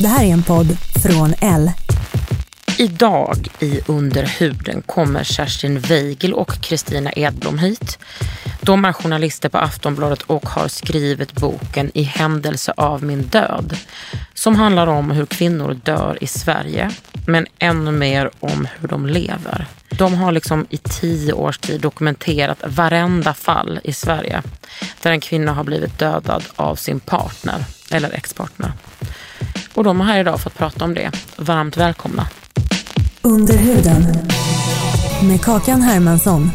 Det här är en podd från L. Idag i Under huden kommer Kerstin Weigel och Kristina Edblom hit. De är journalister på Aftonbladet och har skrivit boken I händelse av min död som handlar om hur kvinnor dör i Sverige men ännu mer om hur de lever. De har liksom i tio års tid dokumenterat varenda fall i Sverige där en kvinna har blivit dödad av sin partner eller expartner. Och de har här idag fått prata om det. Varmt välkomna. Under huden. Med Kakan Hermansson.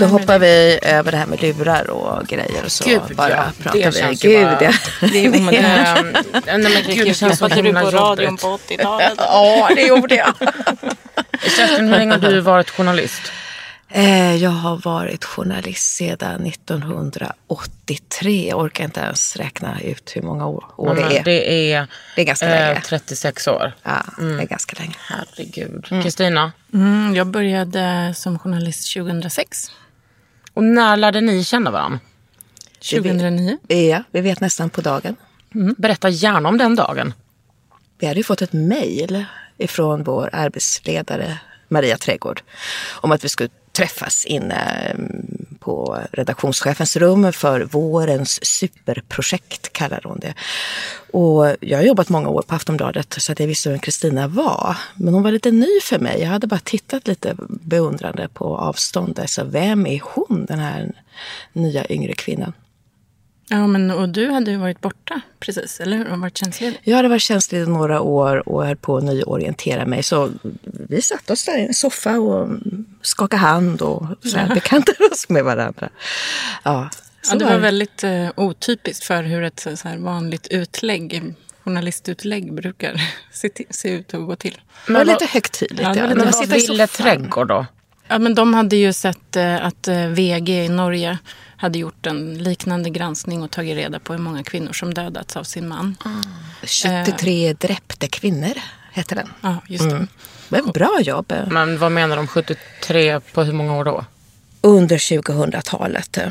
Då hoppar vi över det här med lurar och grejer och så Gud, bara ja. pratar Det vi. känns Gud, bara- ja. Det är omodernt. Nej men gud, det känns Jobbade du på radion på 80-talet? ja, det gjorde jag. Kerstin, hur länge har du varit journalist? Eh, Jag har varit journalist sedan 1983. Jag orkar inte ens räkna ut hur många år, år det är. Det är, Det är ganska eh, länge. 36 år. Ja, det är ganska länge. Herregud. Kristina, Mm, jag började som journalist 2006. och när lärde ni känna varandra? 2009. Ja, vi vet nästan på dagen. Berätta gärna om den dagen. Vi hade ju fått ett mejl ifrån vår arbetsledare Maria Trädgård om att vi skulle träffas inne mm, på redaktionschefens rum för vårens superprojekt, kallar hon det. Och jag har jobbat många år på Aftonbladet så att jag visste vem Kristina var. Men hon var lite ny för mig. Jag hade bara tittat lite beundrande på avstånd. Så vem är hon, den här nya yngre kvinnan? Ja, men, och du hade ju varit borta precis, eller hur? Och varit tjänstledig. Jag hade varit tjänstledig några år och höll på att nyorientera mig. Så vi satte oss där i en soffa och skakade hand och så här, bekantade oss med varandra. Ja, Ja, det var var det. väldigt eh, otypiskt för hur ett så här vanligt utlägg, journalistutlägg brukar se, se ut och gå till. Det var lite högtidligt. Ja, ja. man Vad ville. Trädgård då? Ja, men de hade ju sett eh, att eh, VG i Norge hade gjort en liknande granskning och tagit reda på hur många kvinnor som dödats av sin man. 73 dräpte kvinnor, hette den. Ja, just det. Det var ett bra jobb. Men vad menar de 73 på hur många år då? Under 2000-talet. Eh,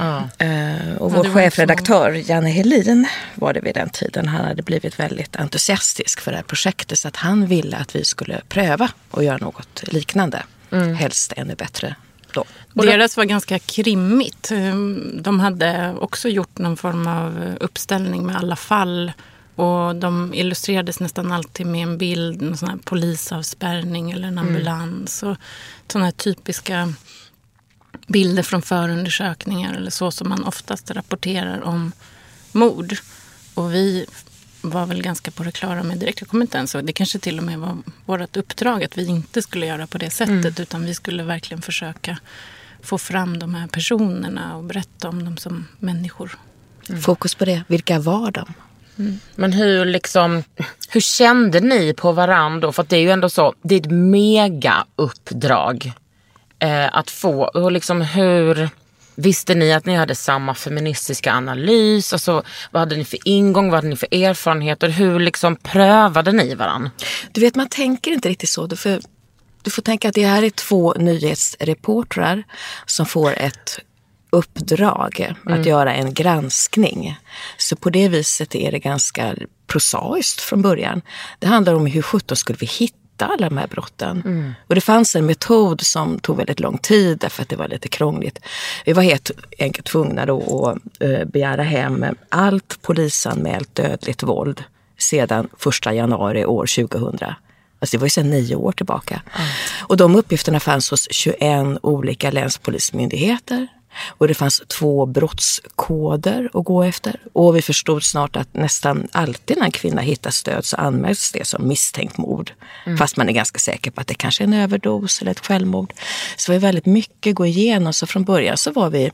Och Ja, vår chefredaktör Janne Helin var det vid den tiden. Han hade blivit väldigt entusiastisk för det här projektet så att han ville att vi skulle pröva och göra något liknande. Helst ännu bättre då. Deras var ganska krimmigt. Eh, De hade också gjort någon form av uppställning med alla fall. Och de illustrerades nästan alltid med en bild, en sån här polisavspärrning eller en ambulans. Och sådana här typiska bilder från förundersökningar eller så som man oftast rapporterar om mord. Och vi var väl ganska på det klara med direkt. Jag kommer inte ens ihåg. Det kanske till och med var vårt uppdrag att vi inte skulle göra på det sättet. Utan vi skulle verkligen försöka få fram de här personerna och berätta om dem som människor. Fokus på det. Vilka var de? Men hur liksom, hur kände ni på varandra? För att det är ju ändå så, det är ett mega uppdrag eh, att få. Och liksom hur visste ni att ni hade samma feministiska analys? Alltså, vad hade ni för ingång? Vad hade ni för erfarenheter? Hur liksom prövade ni varandra? Du vet, man tänker inte riktigt så. Får, du får tänka att det här är två nyhetsreportrar som får ett uppdrag att göra en granskning. Så på det viset är det ganska prosaiskt från början. Det handlar om hur sjutton skulle vi hitta hitta alla de här brotten. Och det fanns en metod som tog väldigt lång tid därför att det var lite krångligt. Vi var helt enkelt tvungna då att eh, begära hem allt polisanmält dödligt våld sedan 1 januari år 2000. Alltså det var ju sedan nio år tillbaka. Och de uppgifterna fanns hos 21 olika länspolismyndigheter. Och det fanns två brottskoder att gå efter. Och vi förstod snart att nästan alltid när en kvinna hittas död så anmäls det som misstänkt mord. Fast man är ganska säker på att det kanske är en överdos eller ett självmord. Så det var väldigt mycket att gå igenom. Så från början så var vi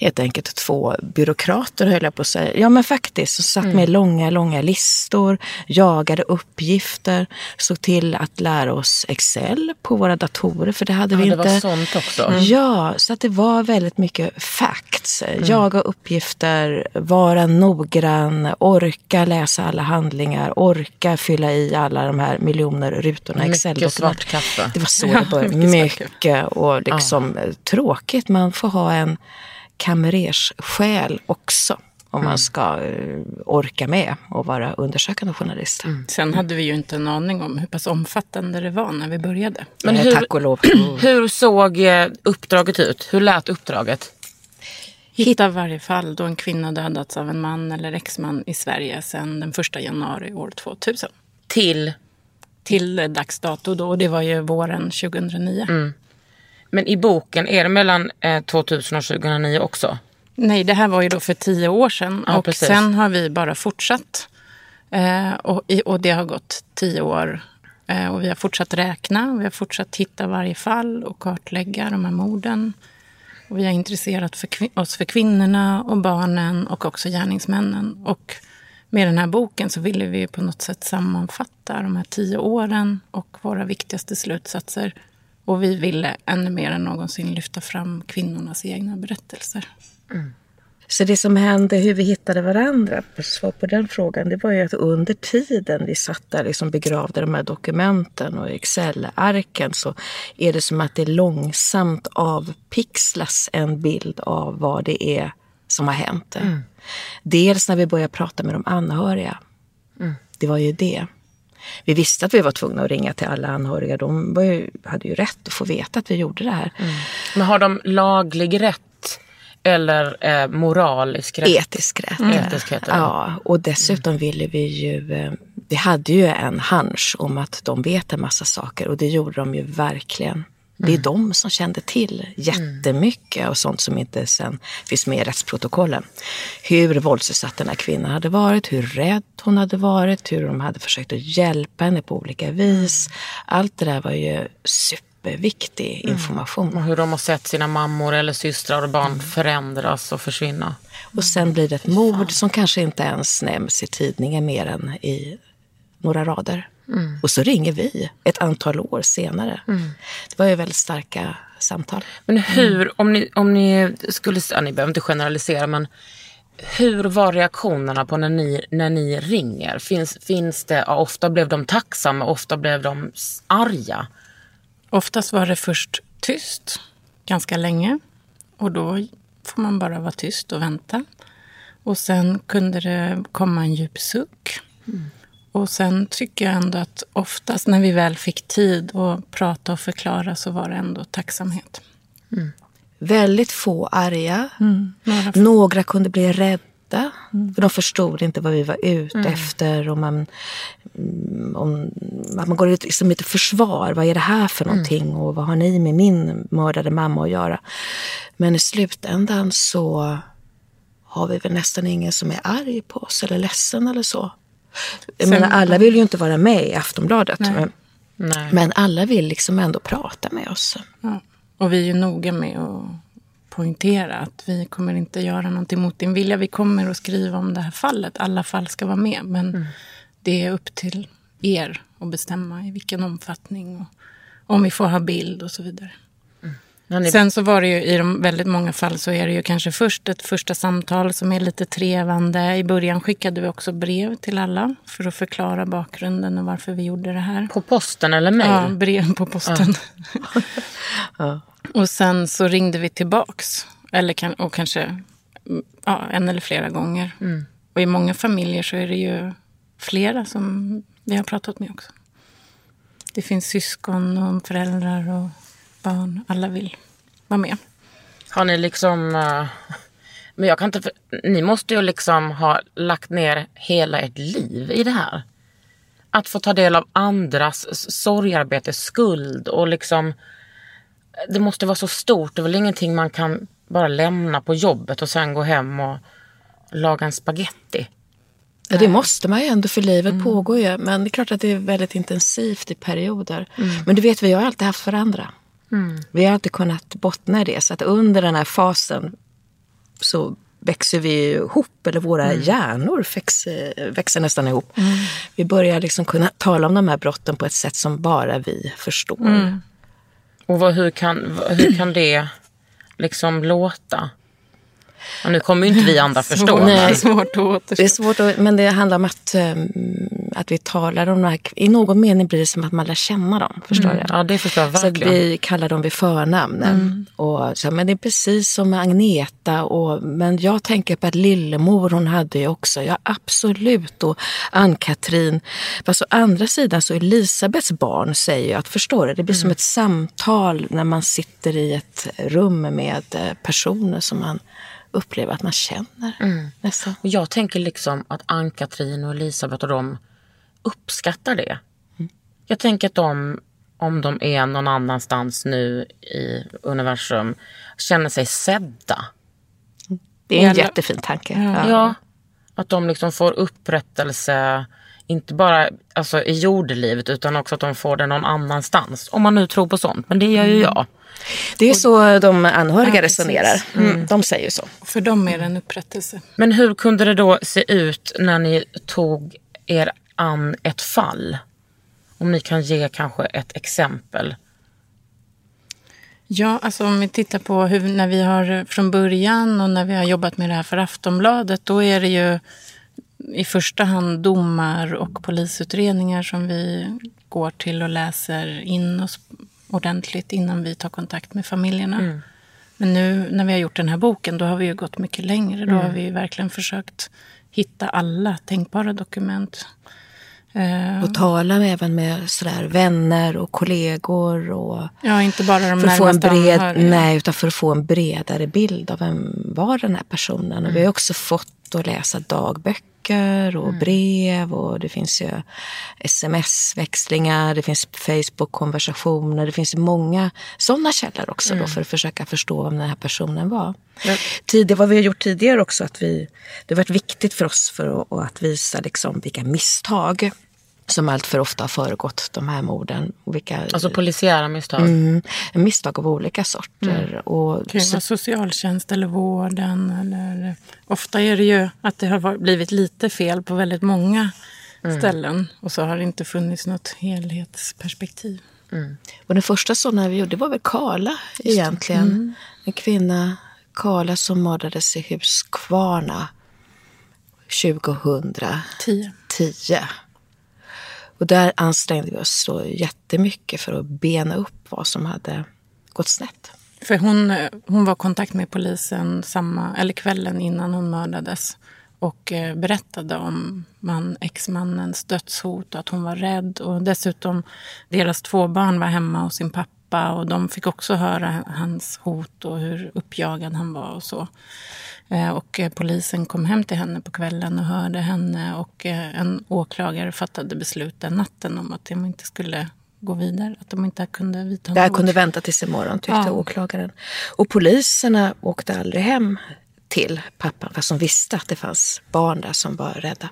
helt enkelt två byråkrater höll jag på att säga. Ja men faktiskt, som satt med långa, långa listor, jagade uppgifter, såg till att lära oss Excel på våra datorer för det hade vi Ja, inte. det var sånt också. Ja, så att det var väldigt mycket facts. Jaga uppgifter, vara noggrann, orka läsa alla handlingar, orka fylla i alla de här miljoner rutorna Mycket svart kaffe. Det var så det började. mycket mycket och liksom eh, tråkigt. Man får ha en kamrerssjäl också om man ska eh, orka med och vara undersökande journalist. Sen hade vi ju inte en aning om hur pass omfattande det var när vi började. Men Eh, hur, Tack och lov. hur såg eh, uppdraget ut? Hur lät uppdraget? Hitta varje fall då en kvinna dödats av en man eller exman i Sverige sedan den 1 januari år 2000. Till, Till dags dato då, och det var ju våren 2009. Men i boken, är det mellan eh, 2000 och 2009 också? Nej, det här var ju då för tio år sedan. Ja, och precis. sen har vi bara fortsatt. Eh, och, och det har gått tio år. Eh, och vi har fortsatt räkna, vi har fortsatt hitta varje fall och kartlägga de här morden. Och vi har intresserat för oss för kvinnorna och barnen och också gärningsmännen. Och med den här boken så ville vi på något sätt sammanfatta de här tio åren och våra viktigaste slutsatser. Och vi ville ännu mer än någonsin lyfta fram kvinnornas egna berättelser. Så det som hände, hur vi hittade varandra, på svar på den frågan, det var ju att under tiden vi satt där liksom begravde de här dokumenten och Excel-arken så är det som att det långsamt avpixlas en bild av vad det är som har hänt. Dels när vi började prata med de anhöriga. Det var ju det. Vi visste att vi var tvungna att ringa till alla anhöriga. De ju, hade ju rätt att få veta att vi gjorde det här. Men har de laglig rätt eller eh, moralisk rätt? Etisk rätt. Etisk heter det. Ja, och dessutom ville vi ju... eh, Vi hade ju en hunch om att de vet en massa saker och det gjorde de ju verkligen. Det är de som kände till jättemycket och sånt som inte sen finns med i rättsprotokollen. Hur våldsutsatt den här kvinnan hade varit, hur rädd hon hade varit, hur de hade försökt att hjälpa henne på olika vis. Allt det där var ju superviktig information. Och hur de har sett sina mammor eller systrar och barn förändras och försvinna. Och sen blir det ett mord som kanske inte ens nämns i tidningen mer än i några rader. Och så ringer vi ett antal år senare. Det var ju väldigt starka samtal. Men hur, om ni, om ni skulle, ja, ni behöver inte generalisera, men hur var reaktionerna på när ni, när ni ringer? Finns, finns det, ja, ofta blev de tacksamma, ofta blev de arga. Oftast var det först tyst ganska länge. Och då får man bara vara tyst och vänta. Och sen kunde det komma en djup suck. Och sen tycker jag ändå att oftast när vi väl fick tid att prata och förklara så var det ändå tacksamhet. Väldigt få arga. Några Några kunde bli rädda. För de förstod inte vad vi var ute efter. Och man, mm, om, man går ut liksom lite försvar. Vad är det här för någonting? Och vad har ni med min mördade mamma att göra? Men i slutändan så har vi väl nästan ingen som är arg på oss eller ledsen eller så. Jag Sen- menar, alla vill ju inte vara med i Aftonbladet. Men, Nej. men alla vill liksom ändå prata med oss. Ja. Och vi är ju noga med att poängtera att vi kommer inte göra någonting mot din vilja. Vi kommer att skriva om det här fallet. Alla fall ska vara med. Men det är upp till er att bestämma i vilken omfattning och om vi får ha bild och så vidare. Ni, Sen så var det ju i de väldigt många fall så är det ju kanske först ett första samtal som är lite trevande. I början skickade vi också brev till alla för att förklara bakgrunden och varför vi gjorde det här. på posten eller mejl? Ja, brev på posten. Och sen så ringde vi tillbaks. Eller kan, och kanske mm, ja, en eller flera gånger. Och i många familjer så är det ju flera som vi har pratat med också. det finns syskon och föräldrar och barn. Alla vill vara med. Har ni liksom... eh, men jag kan inte... för- Ni måste ju liksom ha lagt ner hela ert liv i det här. Att få ta del av andras sorgarbete, skuld och liksom... Det måste vara så stort. Det är väl ingenting man kan bara lämna på jobbet och sen gå hem och laga en spaghetti. Ja, det måste man ju ändå för livet pågår ju. Men det är klart att det är väldigt intensivt i perioder. Men du vet, vi har alltid haft varandra. Vi har alltid kunnat bottna i det. Så att under den här fasen så växer vi ihop, eller våra hjärnor växer, växer nästan ihop. Vi börjar liksom kunna tala om de här brotten på ett sätt som bara vi förstår. Och vad, hur, kan, hur kan det liksom låta? Och nu kommer ju inte vi andra förstå. Svårt, men- svårt att Det är återstå. svårt, att, men det handlar om att, ehm, att vi talar om de här... I någon mening blir det som att man lär känna dem. Förstår du? Ja, det förstår jag Så verkligen. vi kallar dem vid förnamn. Och så, men det är precis som med Agneta. Och, men jag tänker på att Lillemor hon hade ju också, ja absolut. Och Ann-Katrin. Fast å andra sidan så Elisabeths barn säger ju att, förstår du, det blir som ett samtal när man sitter i ett rum med eh, personer som man upplever att man känner. Nästan. Och jag tänker liksom att Ann-Katrin och Elisabeth och de uppskattar det. Jag tänker att de, om de är någon annanstans nu i universum, känner sig sedda. Det är en Eller- jättefin tanke. Ja. Ja. Att de liksom får upprättelse, inte bara alltså, i jordelivet utan också att de får det någon annanstans. Om man nu tror på sånt, men det gör ju jag. Det är så de anhöriga Ja, resonerar. Mm. De säger ju så. För dem är det en upprättelse. Men hur kunde det då se ut när ni tog er an ett fall? Om ni kan ge kanske ett exempel. Ja, alltså om vi tittar på hur, när vi har från början och när vi har jobbat med det här för Aftonbladet, då är det ju i första hand domar och polisutredningar som vi går till och läser in oss ordentligt innan vi tar kontakt med familjerna. Men nu när vi har gjort den här boken, då har vi ju gått mycket längre. Då har vi verkligen försökt hitta alla tänkbara dokument. Eh, Och tala med, även med sådär, vänner och kollegor. Och ja, inte bara de för att få en närmaste bred, anhöriga. nej, utan för att få en bredare bild av vem var den här personen. Och vi har också fått att läsa dagböcker och brev och det finns ju sms-växlingar, det finns Facebook-konversationer. Det finns många sådana källor också då för att försöka förstå vem den här personen var. Tidigare, vad vi har gjort tidigare också, att vi, det har varit viktigt för oss för att, att visa liksom vilka misstag som allt för ofta har föregått de här morden. Och vilka, Alltså polisiära misstag. mm, misstag av olika sorter. Och kan ju så, vara socialtjänst eller vården. Eller, ofta är det ju att det har blivit lite fel på väldigt många ställen. Och så har det inte funnits något helhetsperspektiv. och den första sådana vi gjorde var väl Karla egentligen. En kvinna, Karla, som mördades i Huskvarna 2010. Tio. Och där ansträngde vi oss så jättemycket för att bena upp vad som hade gått snett. För hon, hon var i kontakt med polisen samma, eller kvällen innan hon mördades. Och eh, berättade om man, exmannens dödshot och att hon var rädd. Och dessutom, deras två barn var hemma hos sin pappa. Och de fick också höra hans hot och hur uppjagad han var och så. Eh, Och eh, polisen kom hem till henne på kvällen och hörde henne. Och eh, en åklagare fattade beslut den natten om att de inte skulle gå vidare. Att de inte kunde vidta Det här något. kunde vänta tills imorgon tyckte Ja. åklagaren. Och poliserna åkte aldrig hem till pappan fast de visste att det fanns barn där som var rädda.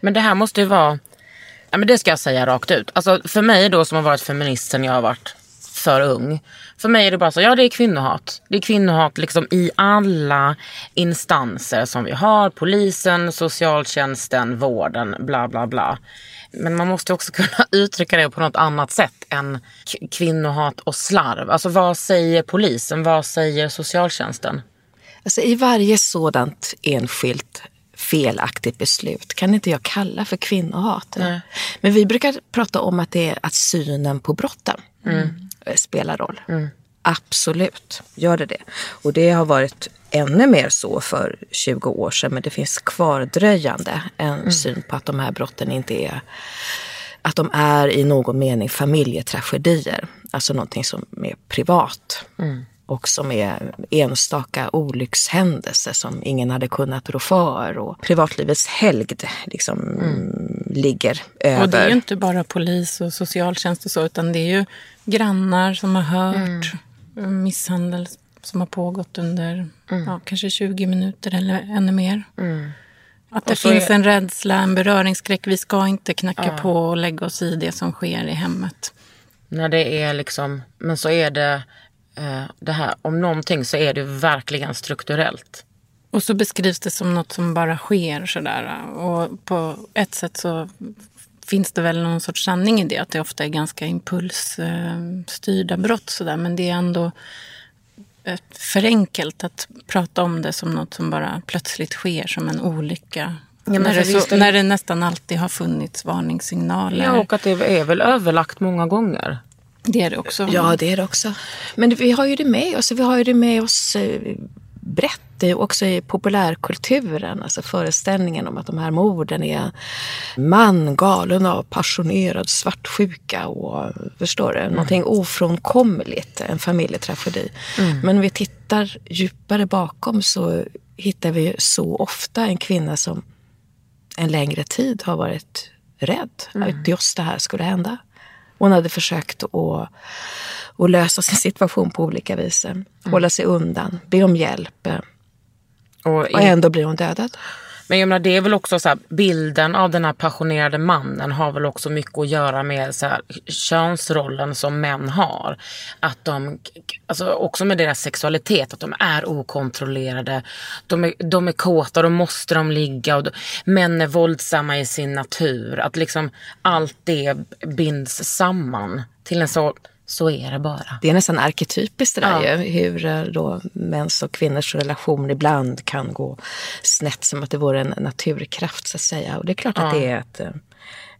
Men det här måste ju vara, ja, men det ska jag säga rakt ut. Alltså för mig då som har varit feminist sen jag har varit för ung. För mig är det bara så, ja det är kvinnohat. Det är kvinnohat liksom i alla instanser som vi har. Polisen, socialtjänsten, vården, bla bla bla. Men man måste också kunna uttrycka det på något annat sätt än kvinnohat och slarv. Alltså vad säger polisen? Vad säger socialtjänsten? Alltså i varje sådant enskilt felaktigt beslut kan inte jag kalla för kvinnohat. Nej. Men vi brukar prata om att det är att synen på brotten eh, spelar roll. Absolut, gör det det. Och det har varit ännu mer så för 20 år sedan men det finns kvardröjande en syn på att de här brotten inte är att de är i någon mening familjetragedier. Alltså någonting som är privat. Och som är enstaka olyckshändelser som ingen hade kunnat rå för. Och privatlivets helgd liksom ligger över. Och det är ju inte bara polis och socialtjänst och så, utan det är ju grannar som har hört misshandel som har pågått under ja, kanske 20 minuter eller ännu mer. Att det Och finns är- en rädsla, en beröringsskräck. Vi ska inte knacka på och lägga oss i det som sker i hemmet. När det är liksom, men så är det det här, om någonting så är det verkligen strukturellt. Och så beskrivs det som något som bara sker sådär. Och på ett sätt så finns det väl någon sorts sanning i det. Att det ofta är ganska impulsstyrda brott sådär. Men det är ändå ett för enkelt att prata om det som något som bara plötsligt sker som en olycka. men när, det så, är- när det nästan alltid har funnits varningssignaler. Ja, och att det är väl överlagt många gånger. Det är det också. Ja, det är det också. Men vi har ju det med oss. Vi har ju det med oss eh, brett är också i populärkulturen. Alltså föreställningen om att de här morden är man galen av passionerad svartsjuka och förstår du, någonting ofrånkomligt, en familjetragedi. Men om vi tittar djupare bakom så hittar vi så ofta en kvinna som en längre tid har varit rädd att just det här skulle hända. Hon hade försökt att, att lösa sin situation på olika vis. Hålla sig undan, be om hjälp. Och, Och ändå blir hon dödad. Men jag menar, det är väl också så här, bilden av den här passionerade mannen har väl också mycket att göra med så här, könsrollen som män har. Att de, alltså också med deras sexualitet, att de är okontrollerade. De är, de är kåta, då måste de ligga. Och de, män är våldsamma i sin natur. Att liksom allt det binds samman till en så, så är det bara. Det är nästan arketypiskt det där Ja. ju, hur eh, då mäns och kvinnors relation ibland kan gå snett som att det vore en naturkraft så att säga. Och det är klart att det är ett, eh,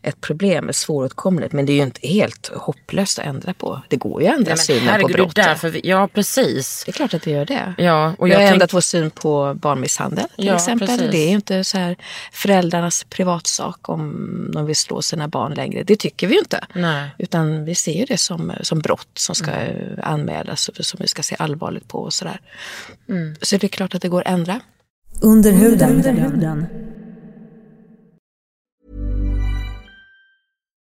ett problem, svåråtkomligt, men det är ju inte helt hopplöst att ändra på. Det går ju att ändra Nej, men synen på herregud, det är brott. därför vi, ja, precis. Det är klart att det gör det. Ja, och vi jag har tänk- ändrat vår syn på barnmisshandel till Ja, exempel. precis. Det är ju inte så här föräldrarnas privatsak om de vill slå sina barn längre. Det tycker vi ju inte. Nej. Utan vi ser ju det som, som brott som ska eh, anmälas och som vi ska se allvarligt på och sådär. Så det är klart att det går att ändra. Under huden.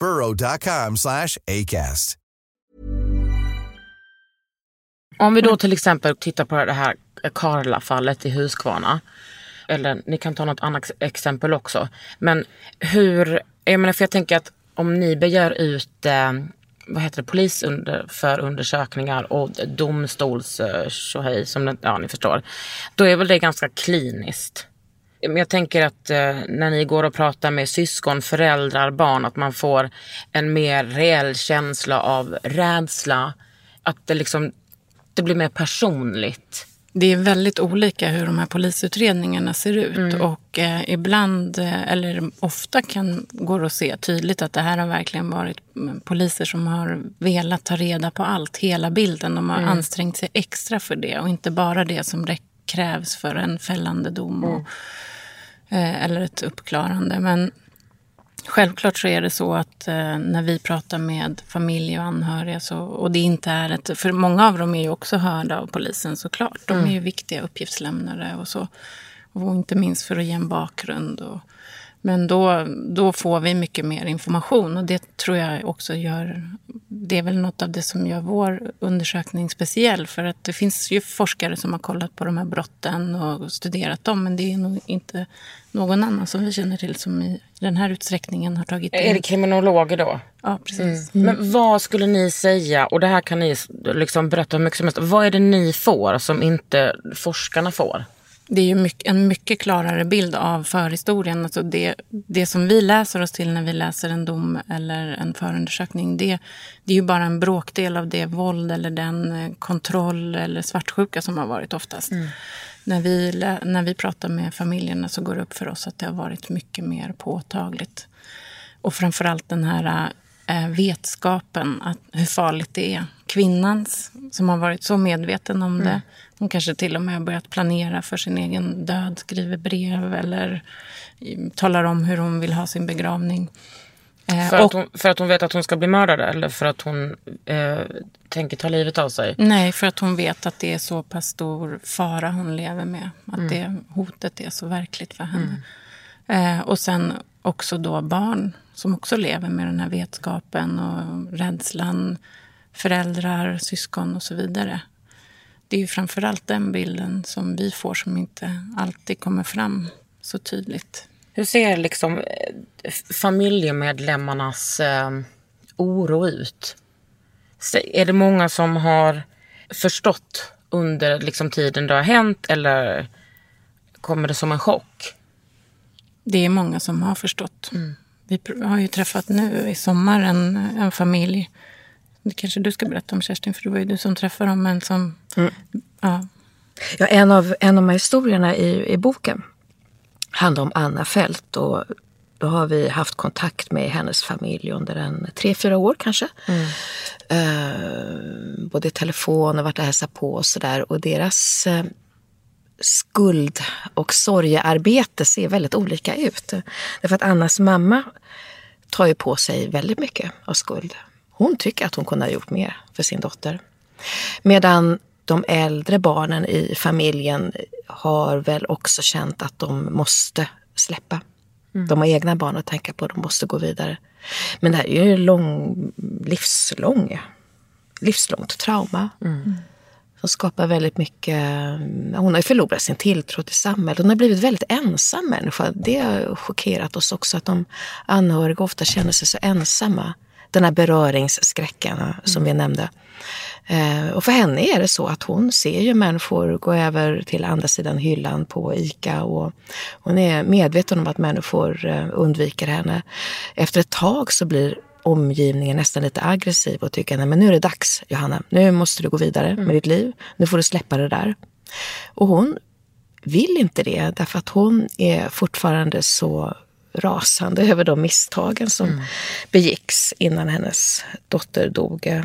burrow.com slash ACAST. Om vi då till exempel tittar på det här Karla-fallet i Huskvarna. Eller ni kan ta något annat exempel också. Men hur, jag menar för jag tänker att om ni begär ut eh, vad heter det, polisförundersökningar och domstols eh, som det, ja ni förstår. Då är väl det ganska kliniskt. Men jag tänker att eh, när ni går och pratar med syskon, föräldrar, barn, att man får en mer reell känsla av rädsla. Att det liksom, det blir mer personligt. Det är väldigt olika hur de här polisutredningarna ser ut. Och eh, ibland, eh, eller ofta kan, går att se tydligt att det här har verkligen varit mm, poliser som har velat ta reda på allt, hela bilden. De har ansträngt sig extra för det och inte bara det som räck- krävs för en fällande dom och, eh, eller ett uppklarande. Men Självklart så är det så att eh, när vi pratar med familj och anhöriga så, och det inte är ett, för många av dem är ju också hörda av polisen såklart. De är ju viktiga uppgiftslämnare och så. Och inte minst för att ge en bakgrund. Och, men då, då får vi mycket mer information och det tror jag också gör... Det är väl något av det som gör vår undersökning speciell. För att det finns ju forskare som har kollat på de här brotten och studerat dem. Men det är nog inte någon annan som vi känner till som i den här utsträckningen har tagit Är det in. kriminologer då? Ja, precis. Men vad skulle ni säga, och det här kan ni liksom berätta hur mycket som helst. Vad är det ni får som inte forskarna får? Det är ju mycket, en mycket klarare bild av förhistorien. Alltså det, det som vi läser oss till när vi läser en dom eller en förundersökning, det, det är ju bara en bråkdel av det våld eller den eh, kontroll eller svartsjuka som har varit oftast. När, vi, när vi pratar med familjerna så går det upp för oss att det har varit mycket mer påtagligt. Och framförallt den här eh, vetskapen att hur farligt det är. Kvinnans, som har varit så medveten om det. Hon kanske till och med har börjat planera för sin egen död, skriver brev eller eh, talar om hur hon vill ha sin begravning. Eh, För, och, att hon, för att hon vet att hon ska bli mördad eller för att hon eh, tänker ta livet av sig? Nej, för att hon vet att det är så pass stor fara hon lever med. Att det hotet är så verkligt för henne. Eh, och sen också då barn som också lever med den här vetskapen och rädslan. Föräldrar, syskon och så vidare. Det är ju framförallt den bilden som vi får som inte alltid kommer fram så tydligt. Hur ser liksom eh, familjemedlemmarnas eh, oro ut? Är det många som har förstått under liksom, tiden det har hänt eller kommer det som en chock? Det är många som har förstått. Vi pr- har ju träffat nu i sommar en, en familj. Det kanske du ska berätta om Kerstin, för det var ju du som träffade dem. Men som, ja, Ja, en, av, en av de här historierna i, i boken handlar om Anna Fält. Och då har vi haft kontakt med hennes familj under en tre, fyra år kanske. Eh, både i telefon och varit och hälsat på och sådär. Och deras eh, skuld och sorgearbete ser väldigt olika ut. Därför att Annas mamma tar ju på sig väldigt mycket av skuld. Hon tycker att hon kunde ha gjort mer för sin dotter. Medan de äldre barnen i familjen har väl också känt att de måste släppa. De har egna barn att tänka på, de måste gå vidare. Men det här är ju lång, livslång, livslångt trauma. Som skapar väldigt mycket... Hon har ju förlorat sin tilltro till samhället. Hon har blivit väldigt ensam människa. Det har chockerat oss också att de anhöriga ofta känner sig så ensamma. Den här beröringsskräcken eh, som vi nämnde. Eh, och för henne är det så att hon ser ju människor gå över till andra sidan hyllan på ICA och hon är medveten om att människor eh, undviker henne. Efter ett tag så blir omgivningen nästan lite aggressiv och tycker att nu är det dags Johanna, nu måste du gå vidare med ditt liv. Nu får du släppa det där. Och hon vill inte det därför att hon är fortfarande så rasande över de misstagen som begicks innan hennes dotter dog.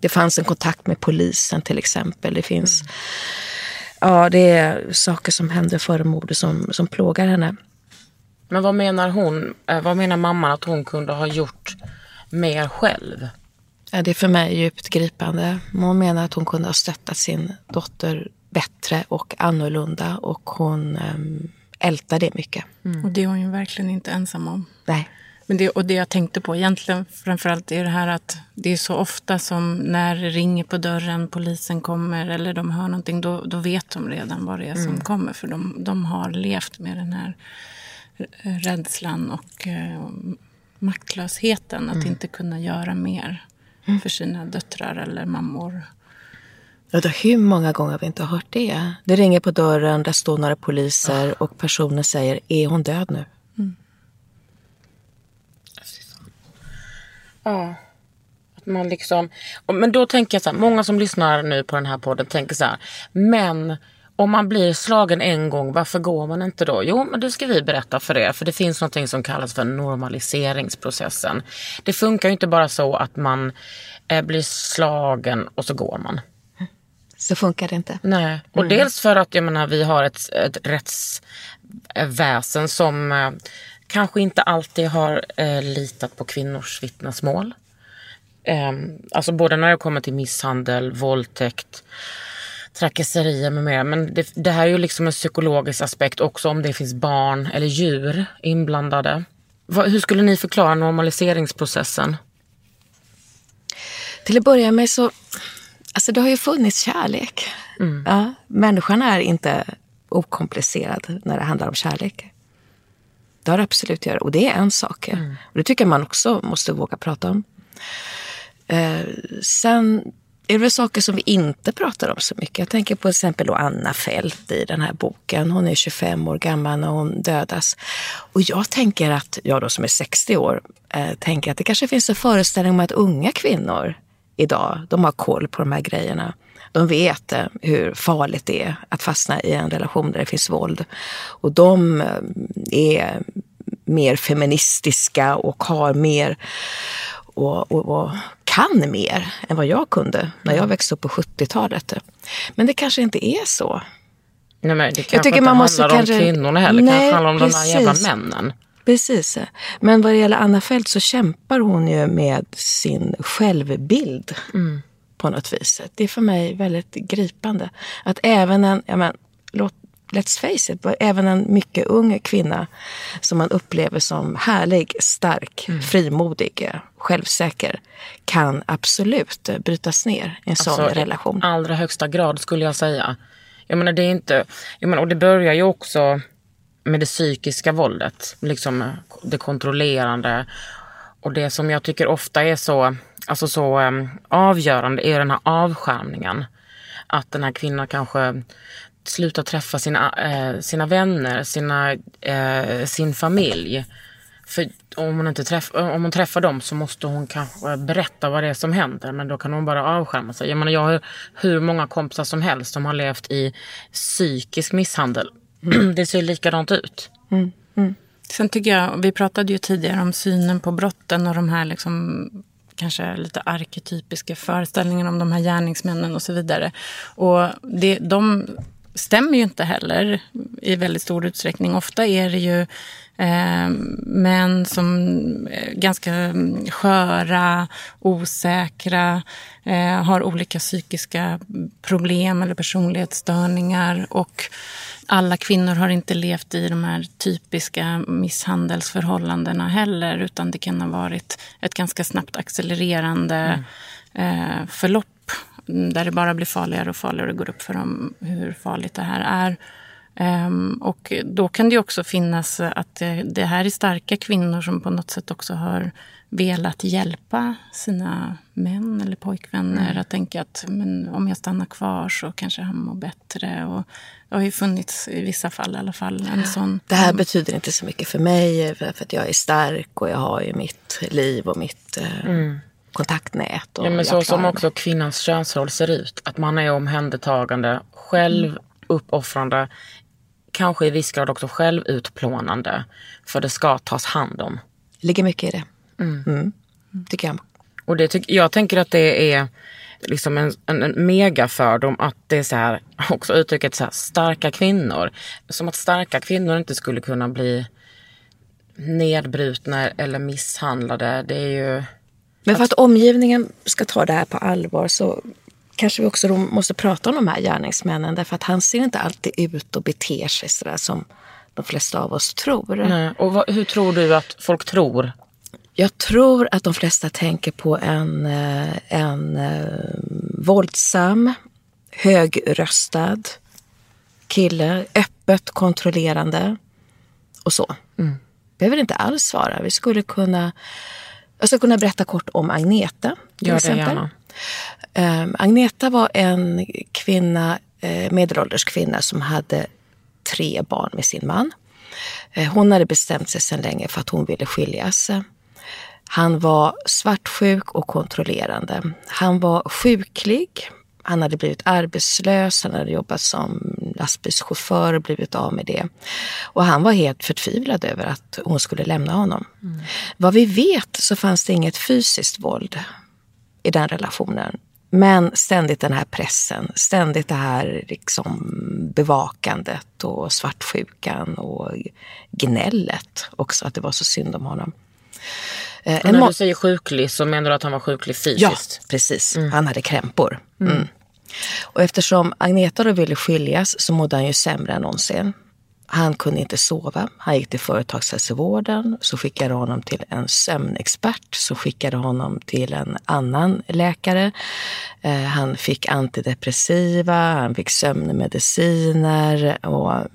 Det fanns en kontakt med polisen till exempel. Det finns ja, det är saker som hände före mordet som, som plågar henne. Men vad menar hon? Eh, vad menar mamman att hon kunde ha gjort mer själv? Ja, det är för mig djupt gripande. Hon menar att hon kunde ha stöttat sin dotter bättre och annorlunda och hon äm, ältar det mycket. och det är hon ju verkligen inte ensam om. Nej. Men det, och det jag tänkte på egentligen framförallt är det här att det är så ofta som när det ringer på dörren, polisen kommer eller de hör någonting, då, då vet de redan vad det är som kommer. För de, de har levt med den här rädslan och eh, maktlösheten. Att inte kunna göra mer för sina döttrar eller mammor. Ja, då, hur många gånger har vi inte hört det? Det ringer på dörren, där står några poliser och personen säger, är hon död nu? Ja. Att man liksom, men då tänker jag så här, många som lyssnar nu på den här podden tänker så här, men Om man blir slagen en gång, varför går man inte då? Jo, men det ska vi berätta för er. För det finns något som kallas för normaliseringsprocessen. Det funkar ju inte bara så att man eh, blir slagen och så går man. Så funkar det inte. Nej, och Mm. dels för att jag menar, vi har ett, ett rättsväsen som eh, kanske inte alltid har eh, litat på kvinnors vittnesmål. Eh, alltså både när det kommer till misshandel, våldtäkt, trakasserier med mera. Men det, det här är ju liksom en psykologisk aspekt också om det finns barn eller djur inblandade. Vad, hur skulle ni förklara normaliseringsprocessen? Till att börja med så, alltså det har ju funnits kärlek. Ja, människan är inte okomplicerad när det handlar om kärlek. Det har det absolut att göra. Och det är en sak. Och det tycker jag man också måste våga prata om. Eh, sen är det väl saker som vi inte pratar om så mycket. Jag tänker på till exempel Anna Fält i den här boken. Hon är 25 år gammal när hon dödas. Och jag tänker att, jag då som är 60 år, eh, tänker att det kanske finns en föreställning om att unga kvinnor idag, de har koll på de här grejerna. De vet eh, hur farligt det är att fastna i en relation där det finns våld. Och de eh, är mer feministiska och har mer och, och, och kan mer än vad jag kunde när jag växte upp på 70-talet. Men det kanske inte är så. Nej, men det kanske Jag tycker inte man måste handlar kanske- om kvinnorna heller, det kanske handlar om de där jävla precis. männen. Precis. Men vad det gäller Anna Fält så kämpar hon ju med sin självbild på något vis. Det är för mig väldigt gripande. Att även en, ja men, låt, let's face it, även en mycket ung kvinna som man upplever som härlig, stark, frimodig, självsäker kan absolut brytas ner i en sån Alltså, relation. I allra högsta grad skulle jag säga. Jag menar det är inte, jag menar, och det börjar ju också med det psykiska våldet. Liksom det kontrollerande. Och det som jag tycker ofta är så, alltså så um, avgörande är den här avskärmningen. Att den här kvinnan kanske slutar träffa sina, eh, sina vänner, sina, eh, sin familj. För om hon, inte träff, om hon träffar dem så måste hon kanske berätta vad det är som händer. Men då kan hon bara avskärma sig. Jag, menar, jag har hur många kompisar som helst som har levt i psykisk misshandel. det ser likadant ut. Sen tycker jag, vi pratade ju tidigare om synen på brotten och de här liksom kanske lite arketypiska föreställningarna om de här gärningsmännen och så vidare. Och det, de stämmer ju inte heller i väldigt stor utsträckning. Ofta är det ju eh, män som är ganska sköra, osäkra, eh, har olika psykiska problem eller personlighetsstörningar. Och alla kvinnor har inte levt i de här typiska misshandelsförhållandena heller utan det kan ha varit ett ganska snabbt accelererande eh, förlopp där det bara blir farligare och farligare och går upp för dem hur farligt det här är. Ehm, och då kan det också finnas att det, det här är starka kvinnor som på något sätt också har velat hjälpa sina män eller pojkvänner att tänka att men om jag stannar kvar så kanske han mår bättre. Och det har ju funnits i vissa fall i alla fall en sån... Det här betyder inte så mycket för mig för att jag är stark och jag har ju mitt liv och mitt eh, kontaktnät. Och Ja, men så som mig. också kvinnans könsroll ser ut. Att man är omhändertagande, själv uppoffrande, kanske i viss grad också självutplånande. För det ska tas hand om. ligger mycket i det. Mm. Tycker jag. Och det tyck, jag tänker att det är liksom en, en, en megafördom att det är så här, också uttrycket så här, starka kvinnor. Som att starka kvinnor inte skulle kunna bli nedbrutna eller misshandlade. Det är ju... Men för att omgivningen ska ta det här på allvar så kanske vi också måste prata om de här gärningsmännen. Därför att han ser inte alltid ut och beter sig sådär som de flesta av oss tror. Nej. Och vad, hur tror du att folk tror? Jag tror att de flesta tänker på en, eh, en eh, våldsam, högröstad kille, öppet kontrollerande och så. Behöver inte alls vara. Vi skulle kunna, jag skulle kunna berätta kort om Agneta. Till Gör det exempel. gärna. Um, Agneta var en kvinna, eh, medelålders kvinna som hade tre barn med sin man. Hon hade bestämt sig sedan länge för att hon ville skiljas. Han var svartsjuk och kontrollerande. Han var sjuklig. Han hade blivit arbetslös. Han hade jobbat som lastbilschaufför och blivit av med det. Och han var helt förtvivlad över att hon skulle lämna honom. Mm. Vad vi vet så fanns det inget fysiskt våld i den relationen. Men ständigt den här pressen, ständigt det här liksom bevakandet och svartsjukan och gnället också, att det var så synd om honom. Eh, när du säger sjuklig så menar du att han var sjuklig fysiskt? Ja, precis. Mm. Han hade krämpor. Mm. Mm. Och eftersom Agneta då ville skiljas så mådde han ju sämre än någonsin. Han kunde inte sova. Han gick till företagshälsovården. Så skickade honom till en sömnexpert. Så skickade honom till en annan läkare. Eh, han fick antidepressiva, han fick sömnmediciner och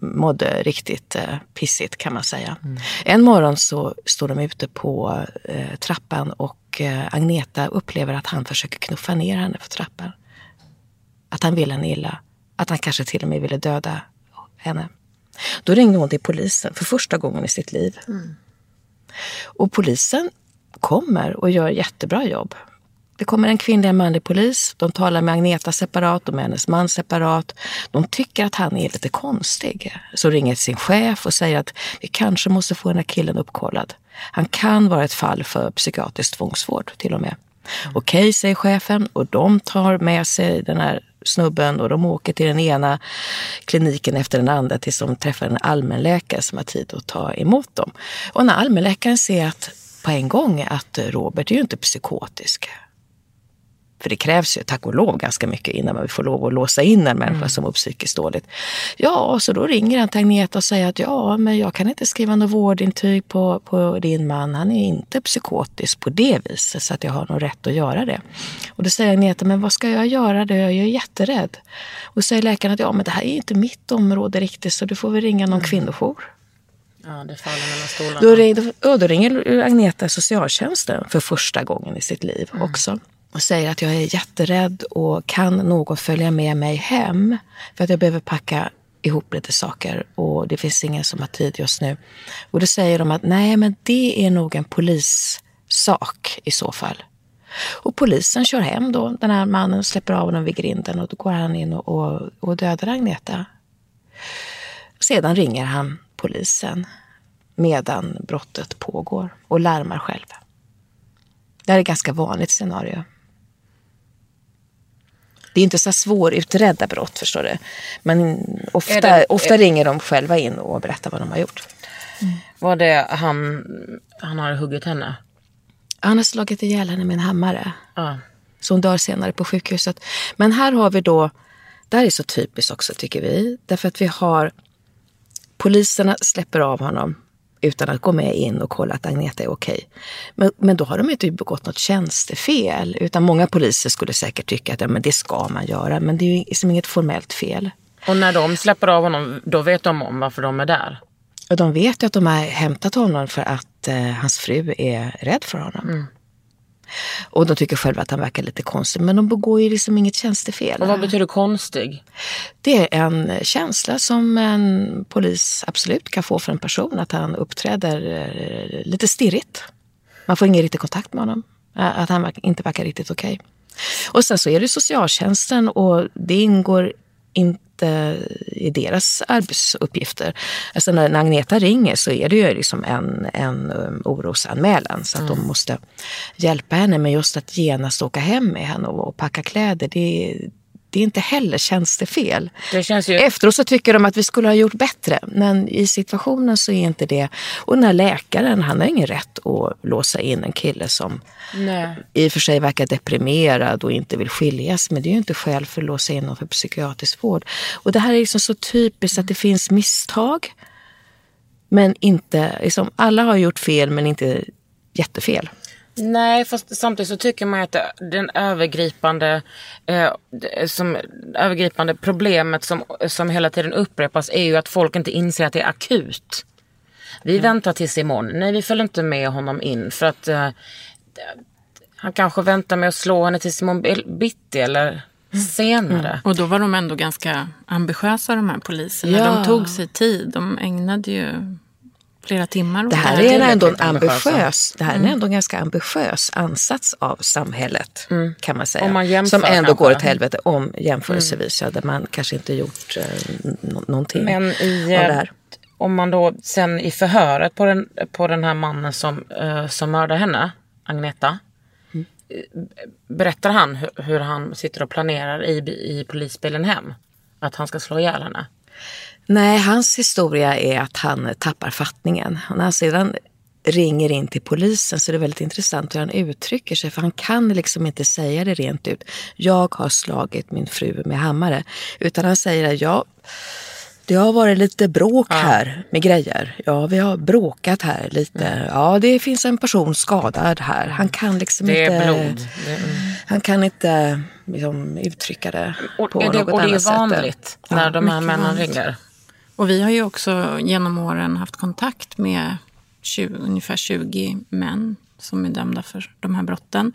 mådde riktigt eh, pissigt kan man säga. Mm. En morgon så står de ute på eh, trappan och Agneta upplever att han försöker knuffa ner henne för trappan. Att han vill henne illa. Att han kanske till och med ville döda henne. Då ringde hon till polisen för första gången i sitt liv. Mm. Och polisen kommer och gör jättebra jobb. Det kommer en kvinnlig och en manlig polis. De talar med Agneta separat och med hennes man separat. De tycker att han är lite konstig. Så ringer sin chef och säger att vi kanske måste få den här killen uppkollad. Han kan vara ett fall för psykiatrisk tvångsvård till och med. Mm. Okej, okay, säger chefen och de tar med sig den här snubben och de åker till den ena kliniken efter den andra tills de träffar en allmänläkare som har tid att ta emot dem. Och när allmänläkaren ser att på en gång att Robert är ju inte psykotisk. För det krävs ju tack och lov ganska mycket innan man får lov att låsa in en människa mm. som mår psykiskt dåligt. Ja, så då ringer han till Agneta och säger att ja, men jag kan inte skriva något vårdintyg på, på din man. Han är inte psykotisk på det viset så att jag har någon rätt att göra det. Och då säger Agneta, men vad ska jag göra då? Jag är ju jätterädd. Och säger läkaren att ja, men det här är inte mitt område riktigt så du får väl ringa någon mm. kvinnojour. Ja, det faller mellan stolarna. Då, ring, då, då ringer Agneta socialtjänsten för första gången i sitt liv mm. också och säger att jag är jätterädd och kan någon följa med mig hem? För att jag behöver packa ihop lite saker och det finns ingen som har tid just nu. Och då säger de att nej, men det är nog en polissak i så fall. Och polisen kör hem då, den här mannen, och släpper av honom vid grinden och då går han in och, och, och dödar Agneta. Sedan ringer han polisen medan brottet pågår och larmar själv. Det här är ett ganska vanligt scenario. Det är inte så svårutredda brott förstår du. Men ofta, det, ofta är... ringer de själva in och berättar vad de har gjort. Mm. Var det han, han har huggit henne? Han har slagit ihjäl henne med en hammare. Ah. Så hon dör senare på sjukhuset. Men här har vi då, det här är så typiskt också tycker vi. Därför att vi har, poliserna släpper av honom utan att gå med in och kolla att Agneta är okej. Men, men då har de inte begått något tjänstefel. Utan många poliser skulle säkert tycka att ja, men det ska man göra. Men det är ju liksom inget formellt fel. Och när de släpper av honom, då vet de om varför de är där? Och de vet ju att de har hämtat honom för att eh, hans fru är rädd för honom. Mm. Och de tycker själva att han verkar lite konstig. Men de begår ju liksom inget tjänstefel. Och vad betyder konstig? Det är en känsla som en polis absolut kan få för en person. Att han uppträder eh, lite stirrigt. Man får ingen riktig kontakt med honom. Att han inte verkar riktigt okej. Okay. Och sen så är det socialtjänsten och det ingår inte i deras arbetsuppgifter. Alltså när, Agneta ringer så är det ju liksom en, en um, orosanmälan så att mm. de måste hjälpa henne. Men just att genast åka hem med henne och, och packa kläder, det, det är inte heller tjänstefel. Det känns ju... Efteråt så tycker de att vi skulle ha gjort bättre. Men i situationen så är inte det. Och den här läkaren, han har ingen rätt att låsa in en kille som Nej. i och för sig verkar deprimerad och inte vill skiljas. Men det är ju inte skäl för att låsa in någon för psykiatrisk vård. Och det här är liksom så typiskt att det finns misstag. Men inte, liksom, alla har gjort fel men inte jättefel. Nej, fast samtidigt så tycker man att den övergripande, eh, som, övergripande problemet som, som hela tiden upprepas är ju att folk inte inser att det är akut. Vi mm. väntar tills imorgon. Nej, vi följer inte med honom in för att eh, han kanske väntar med att slå henne tills imorgon bitti eller senare. Mm. Och då var de ändå ganska ambitiösa de här poliserna. Ja. De tog sig tid. De ägnade ju flera timmar. Det här är ändå en ambitiös, det här är ändå en ganska ambitiös ansats av samhället kan man säga. Om man jämför som ändå kanske. går åt helvete om jämförelsevis, ja, där man kanske inte gjort eh, nå- någonting Men i, av det eh, här. om man då sen i förhöret på den, på den här mannen som, eh, som mördade henne, Agneta. Mm. eh, Berättar han hur, hur han sitter och planerar i, i polisbilen hem? Att han ska slå ihjäl henne? Nej, hans historia är att han tappar fattningen. Och när han sedan ringer in till polisen så är det väldigt intressant hur han uttrycker sig. För han kan liksom inte säga det rent ut. Jag har slagit min fru med hammare. Utan han säger att ja, det har varit lite bråk här med grejer. Ja, vi har bråkat här lite. Ja, det finns en person skadad här. Han kan liksom Det inte... är blod. Det, mm. Han kan inte liksom, uttrycka det och, på är det, något och det är annat sätt. vanligt när de här männen vanligt. ringer? Och vi har ju också genom åren haft kontakt med 20, ungefär 20 män som är dömda för de här brotten.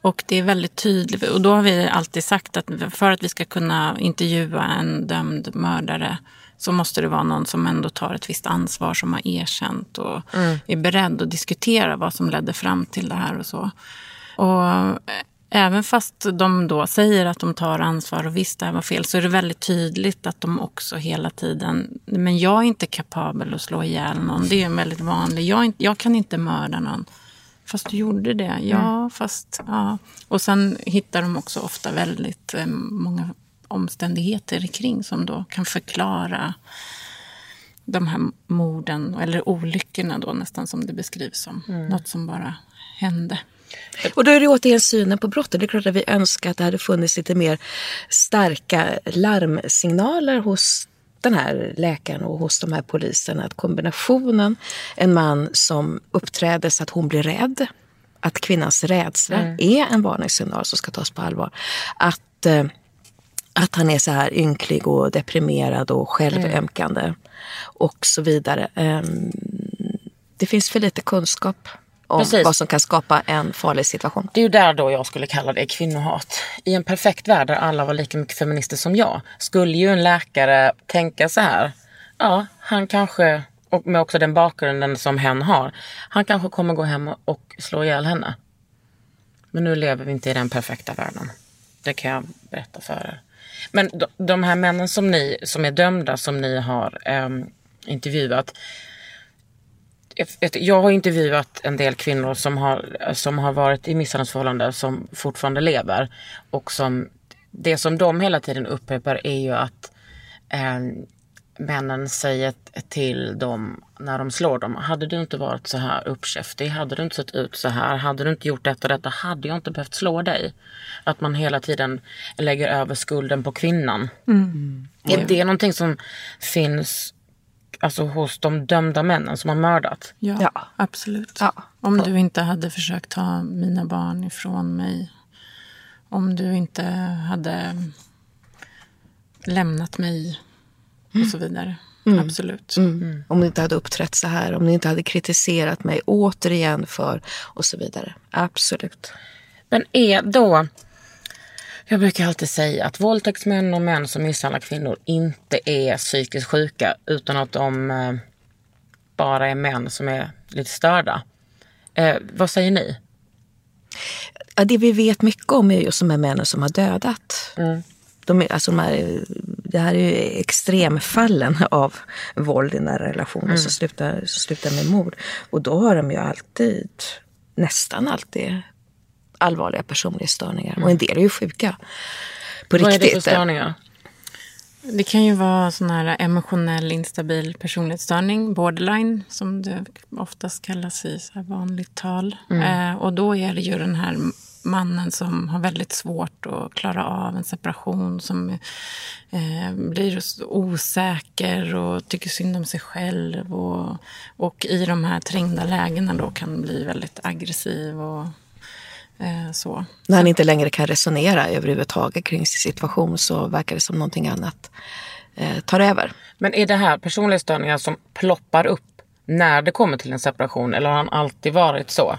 Och det är väldigt tydligt. Och då har vi alltid sagt att för att vi ska kunna intervjua en dömd mördare så måste det vara någon som ändå tar ett visst ansvar, som har erkänt och är beredd att diskutera vad som ledde fram till det här och så. Och även fast de då säger att de tar ansvar och visst det här var fel så är det väldigt tydligt att de också hela tiden, men jag är inte kapabel att slå ihjäl någon. Det är en väldigt vanlig, jag, inte- jag kan inte mörda någon. Fast du gjorde det, ja fast, ja. Och sen hittar de också ofta väldigt eh, många omständigheter kring som då kan förklara de här morden, eller olyckorna då nästan som det beskrivs som. Något som bara hände. Och då är det återigen synen på brottet. Det är klart att vi önskar att det hade funnits lite mer starka larmsignaler hos den här läkaren och hos de här poliserna. Att kombinationen, en man som uppträder så att hon blir rädd, att kvinnans rädsla är en varningssignal som ska tas på allvar. Att, eh, att han är så här ynklig och deprimerad och självömkande och så vidare. Ehm, Det finns för lite kunskap om Precis. vad som kan skapa en farlig situation. Det är ju där då jag skulle kalla det kvinnohat. I en perfekt värld där alla var lika mycket feminister som jag skulle ju en läkare tänka så här. Ja, han kanske, och med också den bakgrunden som hen har, han kanske kommer gå hem och slå ihjäl henne. Men nu lever vi inte i den perfekta världen. Det kan jag berätta för er. Men de, här männen som, ni, som är dömda som ni har ehm, intervjuat. Jag har intervjuat en del kvinnor som har, som har varit i misshandelsförhållanden som fortfarande lever. Och som, det som de hela tiden upprepar är ju att eh, männen säger till dem när de slår dem. Hade du inte varit så här uppkäftig, hade du inte sett ut så här, hade du inte gjort detta och detta, hade jag inte behövt slå dig. Att man hela tiden lägger över skulden på kvinnan. Är det någonting som finns alltså, hos de dömda männen som har mördat? Ja, Ja. absolut. Ja. Om du inte hade försökt ta mina barn ifrån mig. Om du inte hade lämnat mig och så vidare. Absolut. Om ni inte hade uppträtt så här, om ni inte hade kritiserat mig återigen för och så vidare. Absolut. Men är då... Jag brukar alltid säga att våldtäktsmän och män som misshandlar kvinnor inte är psykiskt sjuka utan att de eh, bara är män som är lite störda. Eh, vad säger ni? Ja, det vi vet mycket om är just de här männen som har dödat. De är, alltså de här, det här är ju extremfallen av våld i nära relationer som, slutar, som slutar med mord. Och då har de ju alltid, nästan alltid, allvarliga personlighetsstörningar. Och en del är ju sjuka. På Vad är det riktigt. för störningar? Det kan ju vara sån här emotionell instabil personlighetsstörning, borderline, som det oftast kallas i så här vanligt tal. Eh, och då är det ju den här mannen som har väldigt svårt att klara av en separation, som eh, blir osäker och tycker synd om sig själv. Och, och i de här trängda lägena då kan bli väldigt aggressiv och så. När han inte längre kan resonera överhuvudtaget kring sin situation så verkar det som någonting annat eh, tar över. Men är det här personlighetsstörningar som ploppar upp när det kommer till en separation eller har han alltid varit så?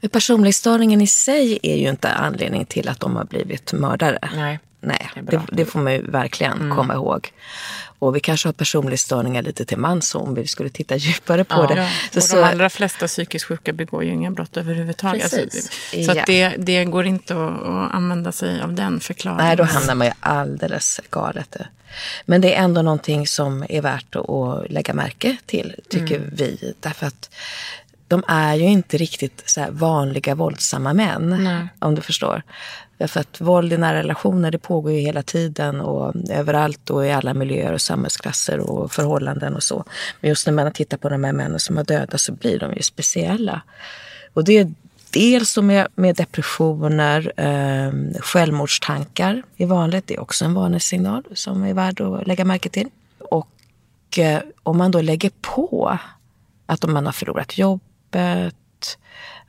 Men personlighetsstörningen i sig är ju inte anledning till att de har blivit mördare. Nej. Nej, Det. Mm. det, det får man ju verkligen komma ihåg. Och vi kanske har personlighetsstörningar lite till mans om vi skulle titta djupare på Ja. det. Ja, Så, och så, de allra flesta psykiskt sjuka begår ju inga brott överhuvudtaget. Precis. Alltså, så Ja. att det, det går inte att, att använda sig av den förklaringen. nej, då hamnar man ju alldeles galet. Men det är ändå någonting som är värt att, lägga märke till, tycker Mm. vi. Därför att de är ju inte riktigt så vanliga våldsamma män, Nej. om du förstår. Därför att våld i nära relationer det pågår ju hela tiden och överallt och i alla miljöer och samhällsklasser och förhållanden och så. Men just när man tittar på de här männen som har dödats så blir de ju speciella. Och det är dels då med, med depressioner, eh, självmordstankar är vanligt. Det är också en varningssignal som är värd att lägga märke till. Och eh, om man då lägger på att om man har förlorat jobbet,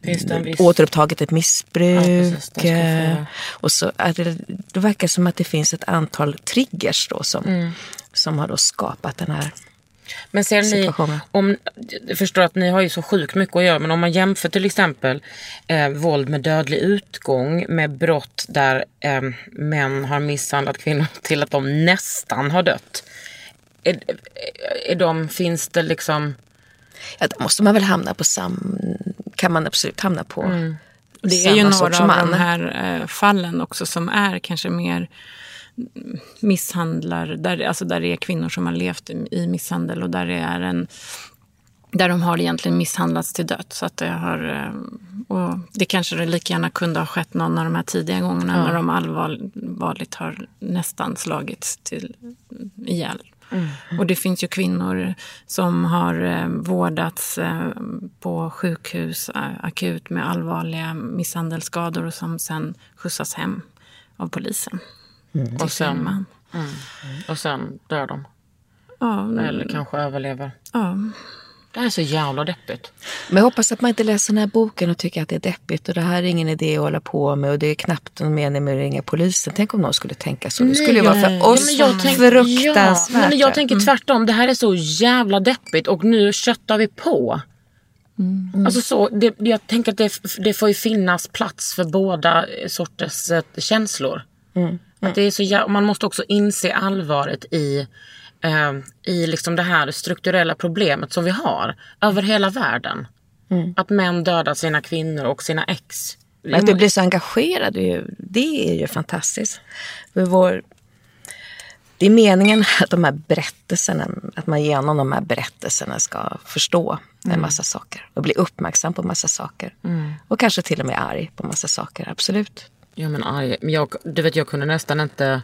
viss- återupptagit ett missbruk. Ja, precis. Eh, och så det, det verkar som att det finns ett antal triggers då som, Mm. som har då skapat den här Men ser ni, om, jag förstår att ni har ju så sjukt mycket att göra, men om man jämför till exempel eh, våld med dödlig utgång med brott där eh, män har misshandlat kvinnor till att de nästan har dött. Är, är de, finns det liksom... Ja, då måste man väl hamna på sam... Kan man absolut hamna på Mm. Det är ju några av man. de här eh, fallen också som är kanske mer misshandlar, där, alltså där det är kvinnor som har levt i, misshandel och där det är en där de har egentligen misshandlats till döds. Så att det, har, eh, och det kanske det lika gärna kunde ha skett någon av de här tidiga gångerna när de allvarligt har nästan slagits till ihjäl. Och det finns ju kvinnor som har eh, vårdats eh, på sjukhus eh, akut med allvarliga misshandelsskador och som sen skjutsas hem av polisen. Och sen, Man. och sen dör de. Ja, Eller kanske överlever. ja. Det här är så jävla deppigt. Men jag hoppas att man inte läser den här boken och tycker att det är deppigt och det här är ingen idé att hålla på med och det är knappt någon mening med att ringa polisen. Tänk om någon skulle tänka så. Det skulle ju vara för oss men jag tänk- fruktansvärt. Ja, men jag tänker tvärtom. Det här är så jävla deppigt och nu köttar vi på. Alltså så, det, jag tänker att det, det får ju finnas plats för båda sorters eh, känslor. Att det är så man måste också inse allvaret i, i liksom det här strukturella problemet som vi har över hela världen. Att män dödar sina kvinnor och sina ex. Men att du blir så engagerad, det är ju, det är ju fantastiskt. För vår, det är meningen att de här berättelserna, att man genom de här berättelserna ska förstå en massa saker och bli uppmärksam på massa saker. Och kanske till och med arg på massa saker, absolut. Ja men arg. Jag, du vet jag kunde nästan inte...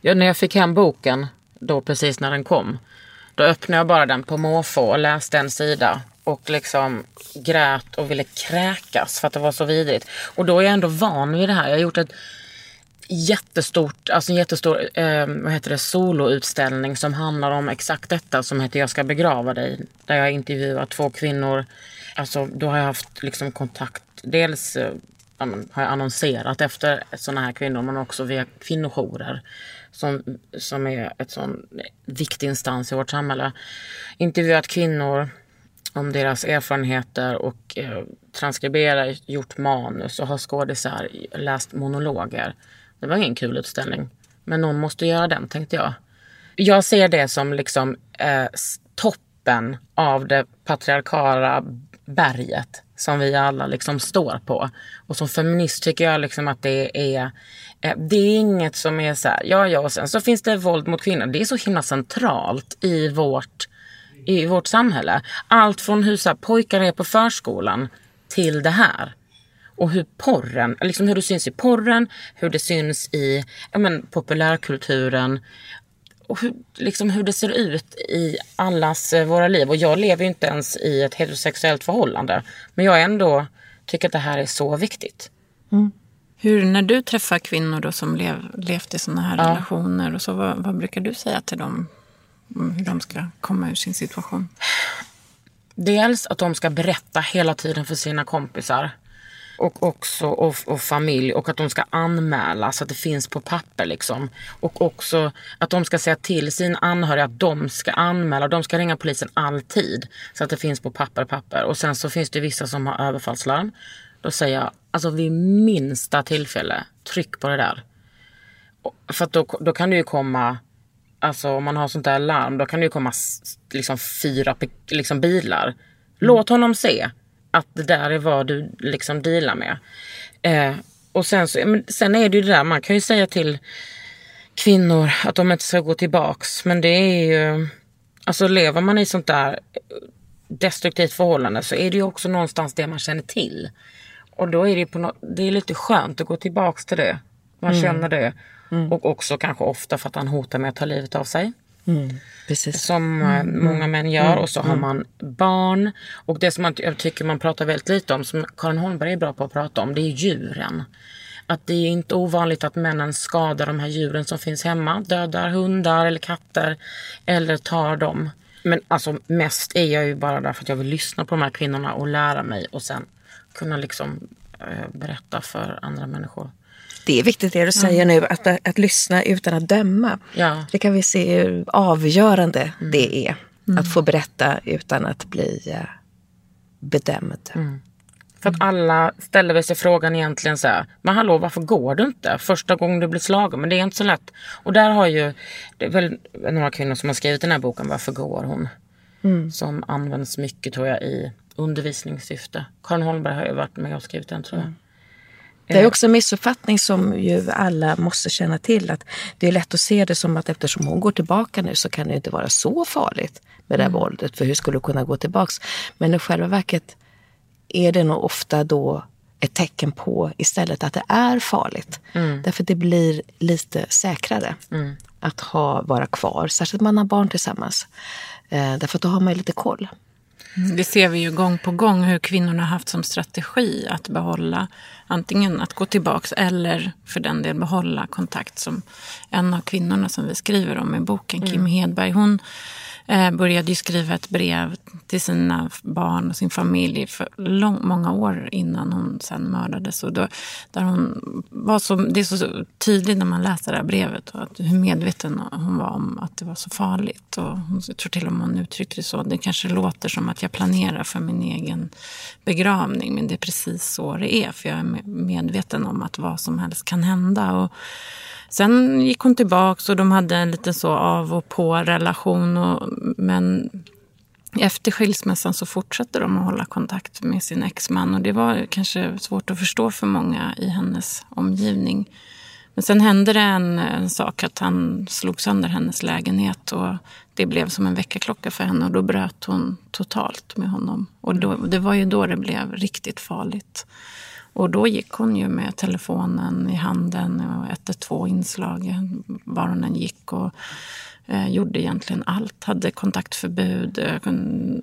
Ja, när jag fick hem boken, då precis när den kom. Då öppnade jag bara den på måfå och läste en sida. Och liksom grät och ville kräkas för att det var så vidrigt. Och då är jag ändå van vid det här. Jag har gjort ett jättestort, alltså en jättestor eh, vad heter det, soloutställning som handlar om exakt detta som heter Jag ska begrava dig. Där jag intervjuar två kvinnor. Alltså då har jag haft liksom kontakt, dels eh, har jag annonserat efter sådana här kvinnor men också via kvinnojourer. Som, som är ett sån viktig instans i vårt samhälle. Intervjuat kvinnor om deras erfarenheter och eh, transkriberat, gjort manus och har skådisar läst monologer. Det var ingen kul utställning. Men någon måste göra den tänkte jag. Jag ser det som liksom eh, toppen av det patriarkala berget som vi alla liksom står på. Och som feminist tycker jag liksom att det är eh, det är inget som är så här, ja ja och sen så finns det våld mot kvinnor. Det är så himla centralt i vårt i vårt samhälle. Allt från hur så här, pojkar är på förskolan till det här. Och hur porren, liksom hur det syns i porren, hur det syns i ja, men, populärkulturen. Och hur, liksom hur det ser ut i allas eh, våra liv. Och jag lever ju inte ens i ett heterosexuellt förhållande. Men jag ändå tycker att det här är så viktigt. Hur, när du träffar kvinnor då som lev, levt i sådana här relationer, och så, vad, vad brukar du säga till dem? Hur de ska komma ur sin situation? Dels att de ska berätta hela tiden för sina kompisar. Och också och, och familj och att de ska anmäla så att det finns på papper liksom. Och också att de ska säga till sina anhöriga att de ska anmäla. De ska ringa polisen alltid. Så att det finns på papper, papper. Och sen så finns det vissa som har överfallslarm. Då säger jag, alltså vid minsta tillfälle, tryck på det där. För att då, då kan det ju komma, alltså om man har sånt där larm, då kan det ju komma liksom fyra liksom bilar. Låt honom se att det där är vad du liksom dealar med. Eh, och sen, så, men sen är det ju det där, man kan ju säga till kvinnor att de inte ska gå tillbaks. Men det är ju, alltså lever man i sånt där destruktivt förhållande så är det ju också någonstans det man känner till. Och då är det, på nå det är lite skönt att gå tillbaks till det. Man Mm. känner det. Och också kanske ofta för att han hotar med att ta livet av sig. Precis. Som eh, många män gör. Och så har man barn. Och det som man, jag tycker man pratar väldigt lite om, som Karin Holmberg är bra på att prata om, det är djuren. Att det är inte ovanligt att männen skadar de här djuren som finns hemma. Dödar hundar eller katter. Eller tar dem. Men alltså mest är jag ju bara där för att jag vill lyssna på de här kvinnorna och lära mig. Och sen kunna liksom eh, berätta för andra människor. Det är viktigt det du säger nu, att, att lyssna utan att döma. Ja. Det kan vi se hur avgörande det är. Att få berätta utan att bli eh, bedömd. För att alla ställer väl sig frågan egentligen så här, men hallå varför går du inte första gången du blir slagen? Men det är inte så lätt. Och där har ju, det är väl några kvinnor som har skrivit den här boken, Varför går hon? Som används mycket tror jag i undervisningssyfte. Karin Holmberg har ju varit med och skrivit den tror jag. Det är också en missuppfattning som ju alla måste känna till. att Det är lätt att se det som att eftersom hon går tillbaka nu så kan det inte vara så farligt med det här våldet. För hur skulle hon kunna gå tillbaks? Men i själva verket är det nog ofta då ett tecken på istället att det är farligt. Därför det blir lite säkrare att ha, vara kvar. Särskilt om man har barn tillsammans. Eh, därför att då har man lite koll. Det ser vi ju gång på gång hur kvinnorna har haft som strategi att behålla antingen att gå tillbaks eller för den del behålla kontakt som en av kvinnorna som vi skriver om i boken, Kim Hedberg. Hon eh, började ju skriva ett brev till sina barn och sin familj för lång, många år innan hon sen mördades. Och då, där hon var så, det är så tydligt när man läser det här brevet och att hur medveten hon var om att det var så farligt. Och hon, jag tror till och med hon uttryckte det så. Det kanske låter som att jag planerar för min egen begravning men det är precis så det är. För jag är medveten om att vad som helst kan hända. Och sen gick hon tillbaka och de hade en liten så av och på relation. Och, men efter skilsmässan så fortsatte de att hålla kontakt med sin exman. Och det var kanske svårt att förstå för många i hennes omgivning. Men sen hände det en, en sak att han slog sönder hennes lägenhet. Och det blev som en väckarklocka för henne och då bröt hon totalt med honom. Och då, det var ju då det blev riktigt farligt. Och då gick hon ju med telefonen i handen och 112 inslag var hon än gick. Och eh, gjorde egentligen allt. Hade kontaktförbud, eh,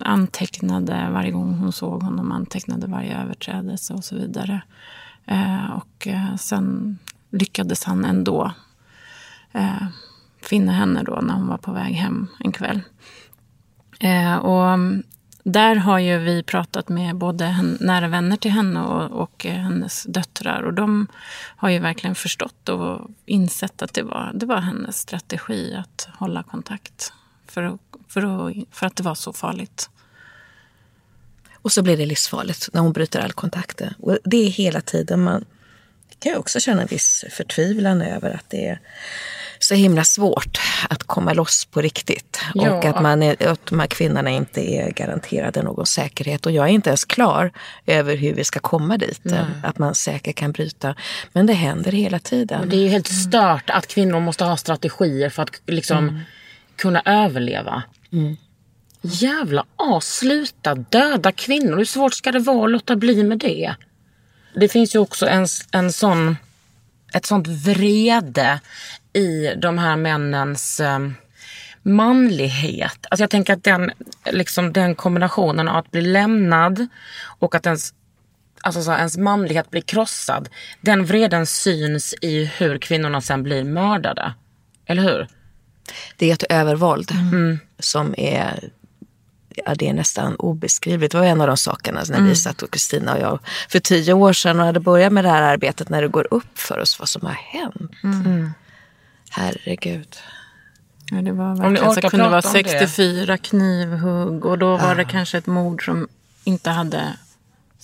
antecknade varje gång hon såg honom, antecknade varje överträdelse och så vidare. Eh, och eh, sen lyckades han ändå eh, finna henne då när hon var på väg hem en kväll. Eh, och mm, där har ju vi pratat med både nära vänner till henne och, och eh, hennes döttrar. Och de har ju verkligen förstått och insett att det var, det var hennes strategi att hålla kontakt. För, att- för, att, för att det var så farligt. Och så blir det livsfarligt när hon bryter all kontakt. Och det är hela tiden man kan ju också känna en viss förtvivlan över att det är så himla svårt att komma loss på riktigt. Ja. Och att, man är, att de här kvinnorna inte är garanterade någon säkerhet. Och jag är inte ens klar över hur vi ska komma dit. Att man säkert kan bryta. Men det händer hela tiden. Och det är ju helt stört att kvinnor måste ha strategier för att liksom kunna överleva. Jävla as, sluta döda kvinnor. Hur svårt ska det vara att låta bli med det? Det finns ju också en, en sån, ett sånt vrede i de här männens eh, manlighet. Alltså jag tänker att den, liksom den kombinationen av att bli lämnad och att ens alltså så ens manlighet blir krossad. Den vreden syns i hur kvinnorna sen blir mördade. Eller hur? Det är ett övervåld som är Ja, det är nästan obeskrivligt. Det var en av de sakerna när vi satt och Kristina och jag för tio år sedan och hade börjat med det här arbetet när det går upp för oss vad som har hänt. Herregud. Ja, det var ni verkligen så orkar kunde vara prata om det. 64 knivhugg och då var det kanske ett mord som inte hade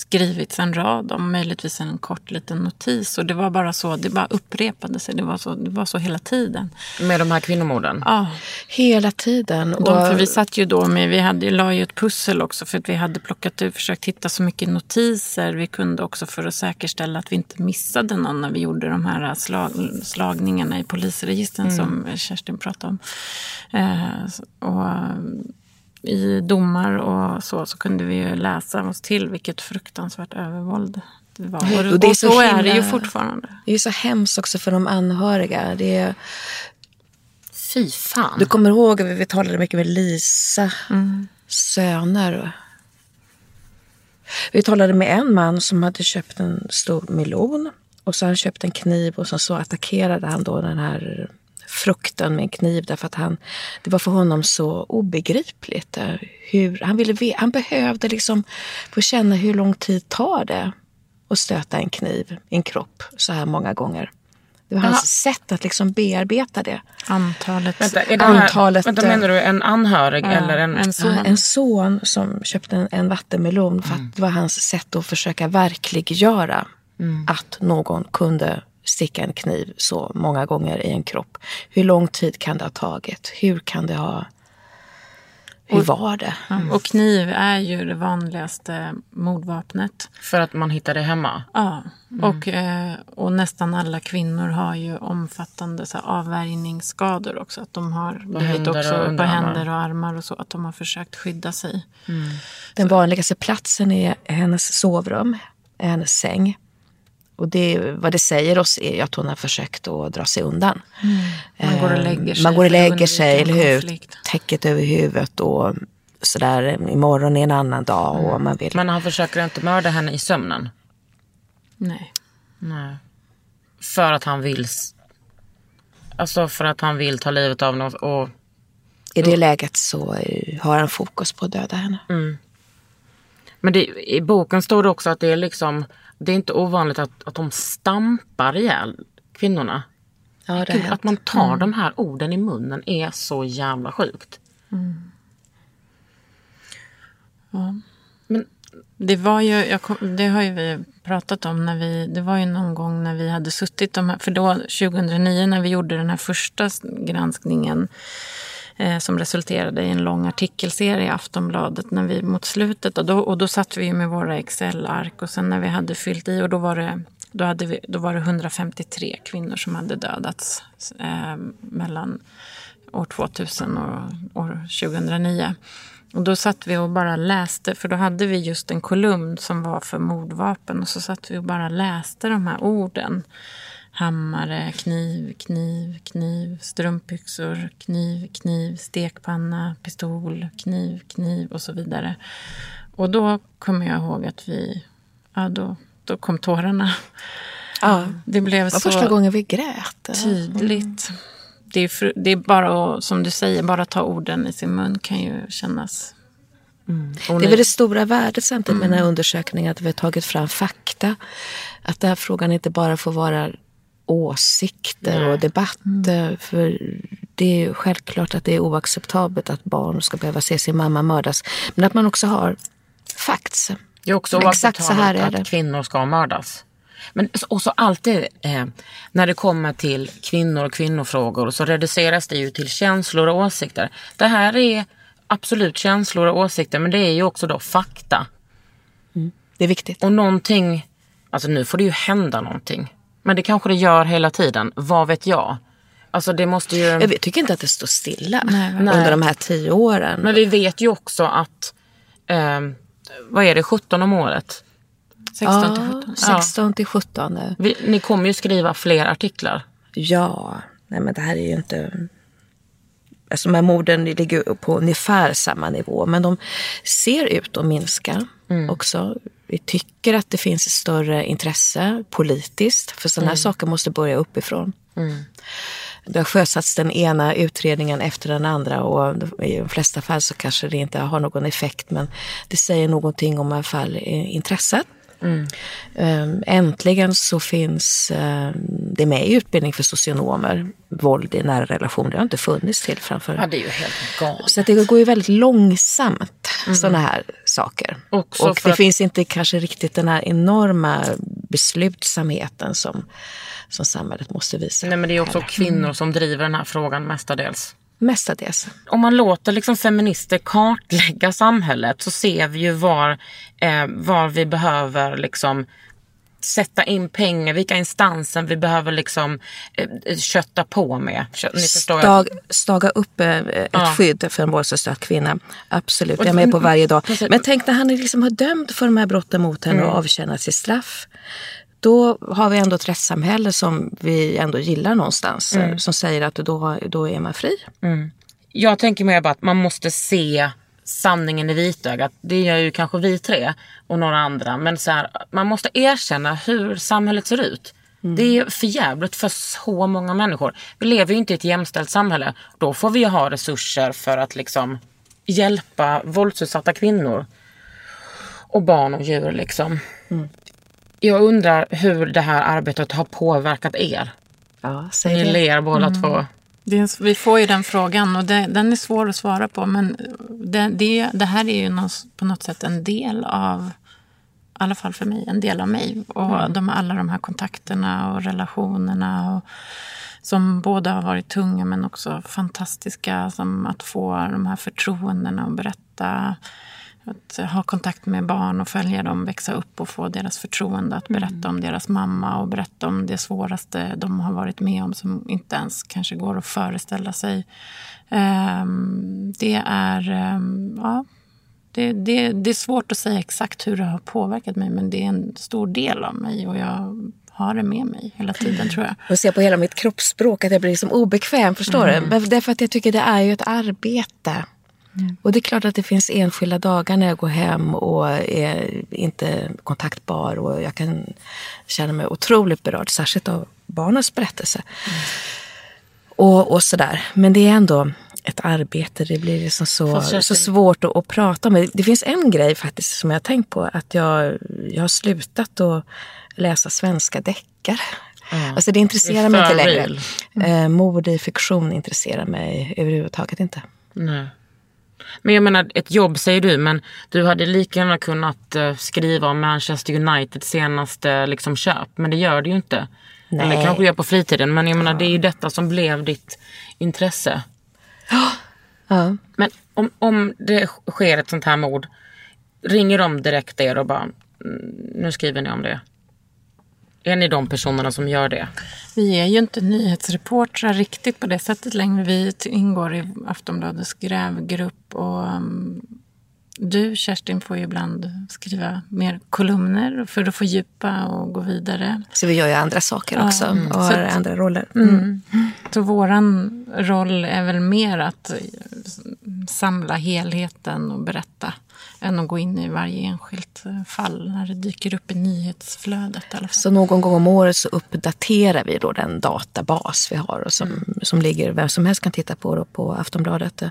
skrivits en rad om, möjligtvis en kort liten notis. Och det var bara så, det bara upprepade sig. Det var så, det var så hela tiden. Med de här kvinnomorden? Ja. Hela tiden. De, för vi satt ju då med, vi hade, la ju ett pussel också för att vi hade plockat ut, försökt hitta så mycket notiser vi kunde också för att säkerställa att vi inte missade någon när vi gjorde de här slag, slagningarna i polisregistren mm. som Kerstin pratade om. Eh, och i domar och så, så kunde vi ju läsa oss till vilket fruktansvärt övervåld det var. Och, och, det är så, och så himla, är det ju fortfarande. Det är så hemskt också för de anhöriga. Det är, Fy fan. Du kommer ihåg att vi talade mycket med Lisa mm. söner. Vi talade med en man som hade köpt en stor melon. Och så hade han köpt en kniv och så, så attackerade han då den här frukten med en kniv därför att han, det var för honom så obegripligt. Eh, hur, han, ville, han behövde liksom få känna hur lång tid tar det att stöta en kniv i en kropp så här många gånger. Det var hans Aha. sätt att liksom bearbeta det. Antalet. Vänta, är det Antalet, här, vänta, menar du en anhörig ja, eller en, en son? En son som köpte en, en vattenmelon för att mm. det var hans sätt att försöka verkliggöra mm. att någon kunde sticka en kniv så många gånger i en kropp. Hur lång tid kan det ha tagit? Hur kan det ha... Hur var det? Mm. Och kniv är ju det vanligaste mordvapnet. För att man hittar det hemma? Ja. Mm. Och, eh, och nästan alla kvinnor har ju omfattande så här, avvärjningsskador också. Att de har blivit också på händer och armar och så. Att de har försökt skydda sig. Mm. Den vanligaste platsen är hennes sovrum, hennes säng. Och det, vad det säger oss är att hon har försökt att dra sig undan. Mm. Man går och lägger sig. Man går och lägger sig, eller hur? Täcket över huvudet och sådär. Imorgon är en annan dag. Mm. Och man vill... Men han försöker inte mörda henne i sömnen? Nej. Nej. För att han vill... Alltså för att han vill ta livet av någon och... I det läget så har han fokus på att döda henne. Mm. Men det, i boken står det också att det är liksom det är inte ovanligt att, att de stampar ihjäl kvinnorna. Ja, det att man tar mm. de här orden i munnen är så jävla sjukt. Mm. Ja. Men det var ju, jag, det har ju vi pratat om när vi, det var ju någon gång när vi hade suttit de här, för då 2009 när vi gjorde den här första granskningen eh, som resulterade i en lång artikelserie i Aftonbladet när vi mot slutet. Och då, och då satt vi med våra Excel-ark och sen när vi hade fyllt i och då var det, då hade vi, då var det 153 kvinnor som hade dödats eh, mellan år 2000 och år 2009. Och då satt vi och bara läste, för då hade vi just en kolumn som var för mordvapen. Och så satt vi och bara läste de här orden hammare, kniv, kniv, kniv, strumpbyxor, kniv, kniv, stekpanna, pistol, kniv, kniv och så vidare. Och då kommer jag ihåg att vi, ja då, då kom tårarna. Ja, det blev det var så första gången vi grät. Tydligt. Mm. Det, är det är bara att, som du säger, bara ta orden i sin mun kan ju kännas Mm. Det är väl det stora värdet samtidigt mm. med den här undersökningen, att vi har tagit fram fakta. Att den här frågan inte bara får vara åsikter och debatt. Mm. För det är självklart att det är oacceptabelt att barn ska behöva se sin mamma mördas. Men att man också har facts. Det är också Exakt så här är att det. kvinnor ska mördas. Men och så alltid eh, när det kommer till kvinnor och kvinnofrågor så reduceras det ju till känslor och åsikter. Det här är absolut känslor och åsikter men det är ju också då fakta. Mm. Det är viktigt. Och någonting, alltså nu får det ju hända någonting. Men det kanske det gör hela tiden. Vad vet jag? Alltså det måste ju... Jag tycker inte att det står stilla Nej, under de här tio åren. Men vi vet ju också att, eh, vad är det, 17 om året? 16 till 17. 16 till 17. Vi, ni kommer ju skriva fler artiklar. Ja, nej men det här är ju inte... Alltså de här morden ligger på ungefär samma nivå. Men de ser ut att minska mm. också. Vi tycker att det finns ett större intresse politiskt. För sådana här mm. saker måste börja uppifrån. Mm. Det har sjösatts den ena utredningen efter den andra och i de flesta fall så kanske det inte har någon effekt men det säger någonting om i alla fall intresset. Mm. Äntligen så finns det är med i utbildning för socionomer. Våld i nära relationer, det har inte funnits till framför. Ja, det är ju helt galet. Så det går ju väldigt långsamt, sådana här saker. Också och det att- finns inte kanske riktigt den här enorma beslutsamheten som, som samhället måste visa. Nej, men det är också heller. kvinnor som driver den här frågan mestadels. Mestadels. Om man låter liksom feminister kartlägga samhället så ser vi ju var, eh, var vi behöver liksom sätta in pengar, vilka instanser vi behöver liksom eh, kötta på med. Stag, staga upp eh, ett Ja. skydd för en våldsutsatt kvinna. Absolut, jag är med på varje dag. Men tänk när han liksom har dömd för de här brotten mot henne Mm. och avtjänat sitt straff. Då har vi ändå ett rättssamhälle som vi ändå gillar någonstans. eh, Mm. Som säger att då, då är man fri. Jag tänker mer bara att man måste se sanningen i vitögat. Det gör ju kanske vi tre och några andra. Men så här, man måste erkänna hur samhället ser ut. Det är för jävligt för så många människor. Vi lever ju inte i ett jämställt samhälle. Då får vi ju ha resurser för att liksom hjälpa våldsutsatta kvinnor. Och barn och djur liksom. Jag undrar hur det här arbetet har påverkat er. Ja, säg Ni det. ler båda två. Det är, vi får ju den frågan och det, den är svår att svara på. Men det, det, det här är ju någon, på något sätt en del av, i alla fall för mig, en del av mig. Och de, alla de här kontakterna och relationerna. Och, som både har varit tunga men också fantastiska. Som att få de här förtroendena och berätta. Att ha kontakt med barn och följa dem växa upp och få deras förtroende att berätta om deras mamma och berätta om det svåraste de har varit med om som inte ens kanske går att föreställa sig. Ehm, det är... ehm, ja, det, det, det är svårt att säga exakt hur det har påverkat mig men det är en stor del av mig och jag har det med mig hela tiden tror jag. Och se på hela mitt kroppsspråk att jag blir liksom obekväm, förstår Mm. du? Men därför att jag tycker det är ju ett arbete. Och det är klart att det finns enskilda dagar när jag går hem och är inte kontaktbar och jag kan känna mig otroligt berörd, särskilt av barnens berättelse. Och, och sådär. Men det är ändå ett arbete, det blir liksom så, så svårt att, att prata om. Det finns en grej faktiskt som jag har tänkt på, att jag, jag har slutat att läsa svenska deckare. Alltså det intresserar Det mig inte längre. real. Eh, mord i fiktion intresserar mig överhuvudtaget inte. Nej. Men jag menar, ett jobb säger du, men du hade lika gärna kunnat eh, skriva om Manchester United senaste liksom, köp. Men det gör du ju inte. Nej. Eller kanske gör på fritiden. Men jag menar, det är ju detta som blev ditt intresse. Ja. Men om, om det sker ett sånt här mord, ringer de direkt er och bara, "Mm, nu skriver ni om det? Är ni de personerna som gör det? Vi är ju inte nyhetsreportrar riktigt på det sättet längre. Vi ingår i Aftonbladets grävgrupp. Och, um, du, Kerstin, får ju ibland skriva mer kolumner för att få djupa och gå vidare. Så vi gör ju andra saker Ja, också mm. och har att- andra roller. Mm. Så våran roll är väl mer att samla helheten och berätta än att gå in i varje enskilt eh, fall när det dyker upp i nyhetsflödet. I. Så någon gång om året så uppdaterar vi då den databas vi har och som, som ligger, vem som helst kan titta på då på Aftonbladet.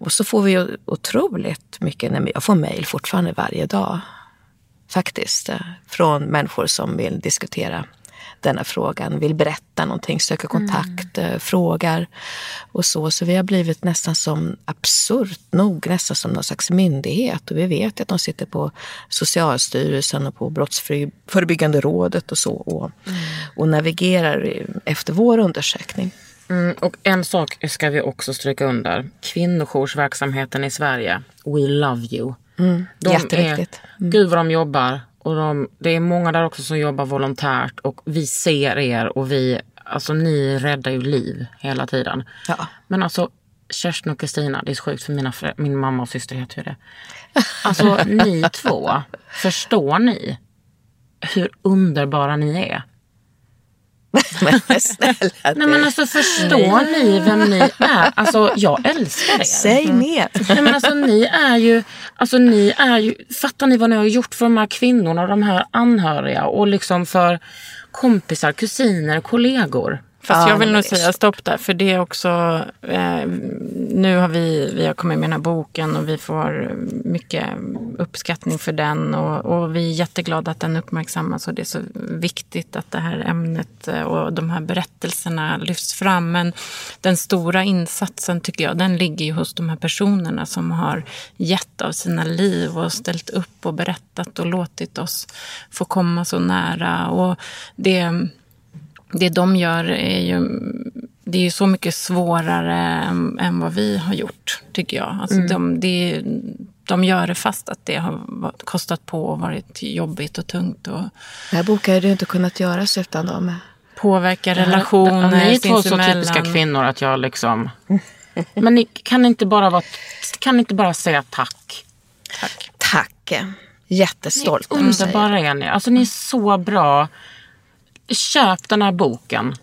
Och så får vi otroligt mycket, jag får mejl fortfarande varje dag faktiskt eh, från människor som vill diskutera denna frågan, vill berätta någonting, söker kontakt, eh, frågar och så. Så vi har blivit nästan som, absurt nog, nästan som någon slags myndighet. Och vi vet att de sitter på Socialstyrelsen och på Brottsförebyggande rådet och så och, och navigerar efter vår undersökning. Mm, och en sak ska vi också stryka under. Kvinnojoursverksamheten i Sverige. We love you. Mm, De jätteviktigt. Är, Gud vad de jobbar. Och de, det är många där också som jobbar volontärt. Och vi ser er och vi, alltså ni räddar ju liv hela tiden. Ja. Men alltså Kerstin och Kristina, det är så sjukt för mina, min mamma och syster heter ju det. Alltså ni två, förstår ni hur underbara ni är? Men snälla Nej men alltså förstår ni vem ni är? Alltså jag älskar er. säg mer. Nej, men alltså, ni är ju, alltså, ni är ju, fattar ni vad ni har gjort för de här kvinnorna och de här anhöriga och liksom för kompisar, kusiner, kollegor? Fast Ja, jag vill nog säga stopp där. För det är också, eh, nu har vi, vi har kommit med den här boken och vi får mycket uppskattning för den. Och, och vi är jätteglada att den uppmärksammas och det är så viktigt att det här ämnet eh, och de här berättelserna lyfts fram. Men den stora insatsen tycker jag, den ligger ju hos de här personerna som har gett av sina liv och ställt upp och berättat och låtit oss få komma så nära. Och det det de gör är ju, det är ju så mycket svårare än, än vad vi har gjort, tycker jag. Alltså Mm. de, det, de gör det fast att det har kostat på och varit jobbigt och tungt. Och Den här boken hade ju inte kunnat göras utan dem. påverkar Ja, relationer Ni är två så typiska kvinnor att jag liksom... Men ni kan inte bara, vara, kan inte bara säga tack? Tack. Tack. Jättestolt. du säger. Underbara är ni. Alltså ni är så bra. Köp den här boken.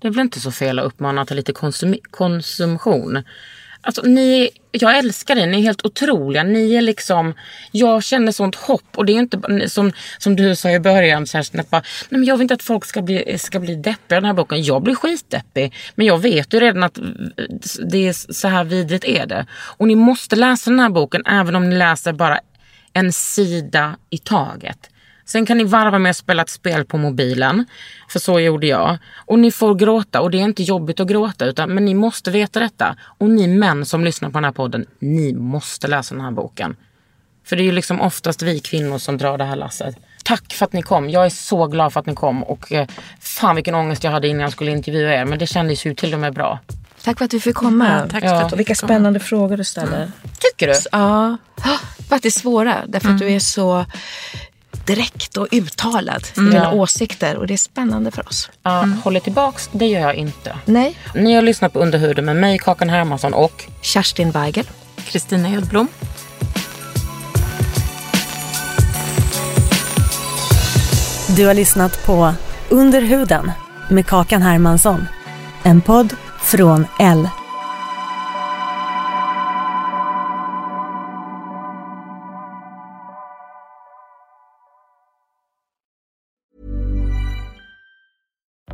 Det är väl inte så fel att uppmana till lite konsum- konsumtion. Alltså, ni, jag älskar er, ni är helt otroliga. Ni är liksom, jag känner sånt hopp. Och det är inte som, som du sa i början, Kerstin, att bara, nej, men jag vill inte att folk ska bli, ska bli deppiga i den här boken. Jag blir skitdeppig. Men jag vet ju redan att eh, det är så här vidrigt är det. Och ni måste läsa den här boken även om ni läser bara en sida i taget. Sen kan ni varva med att spela ett spel på mobilen. För så gjorde jag. Och ni får gråta och det är inte jobbigt att gråta. Utan, men ni måste veta detta. Och ni män som lyssnar på den här podden, ni måste läsa den här boken. För det är ju liksom oftast vi kvinnor som drar det här lasset. Tack för att ni kom. Jag är så glad för att ni kom. Och eh, fan vilken ångest jag hade innan jag skulle intervjua er. Men det kändes ju till och med bra. Tack för att vi fick komma. tack Ja. för att Och vilka spännande frågor du ställer. Tycker du? Ja, faktiskt svåra. Därför att du är så direkt och uttalad i dina åsikter. Och det är spännande för oss. Ja, Håller tillbaks, det gör jag inte. Nej, Ni har lyssnat på Underhuden med mig, Kakan Hermansson och Kerstin Weigel. Kristina Edblom. Du har lyssnat på Under huden med Kakan Hermansson. En podd från L.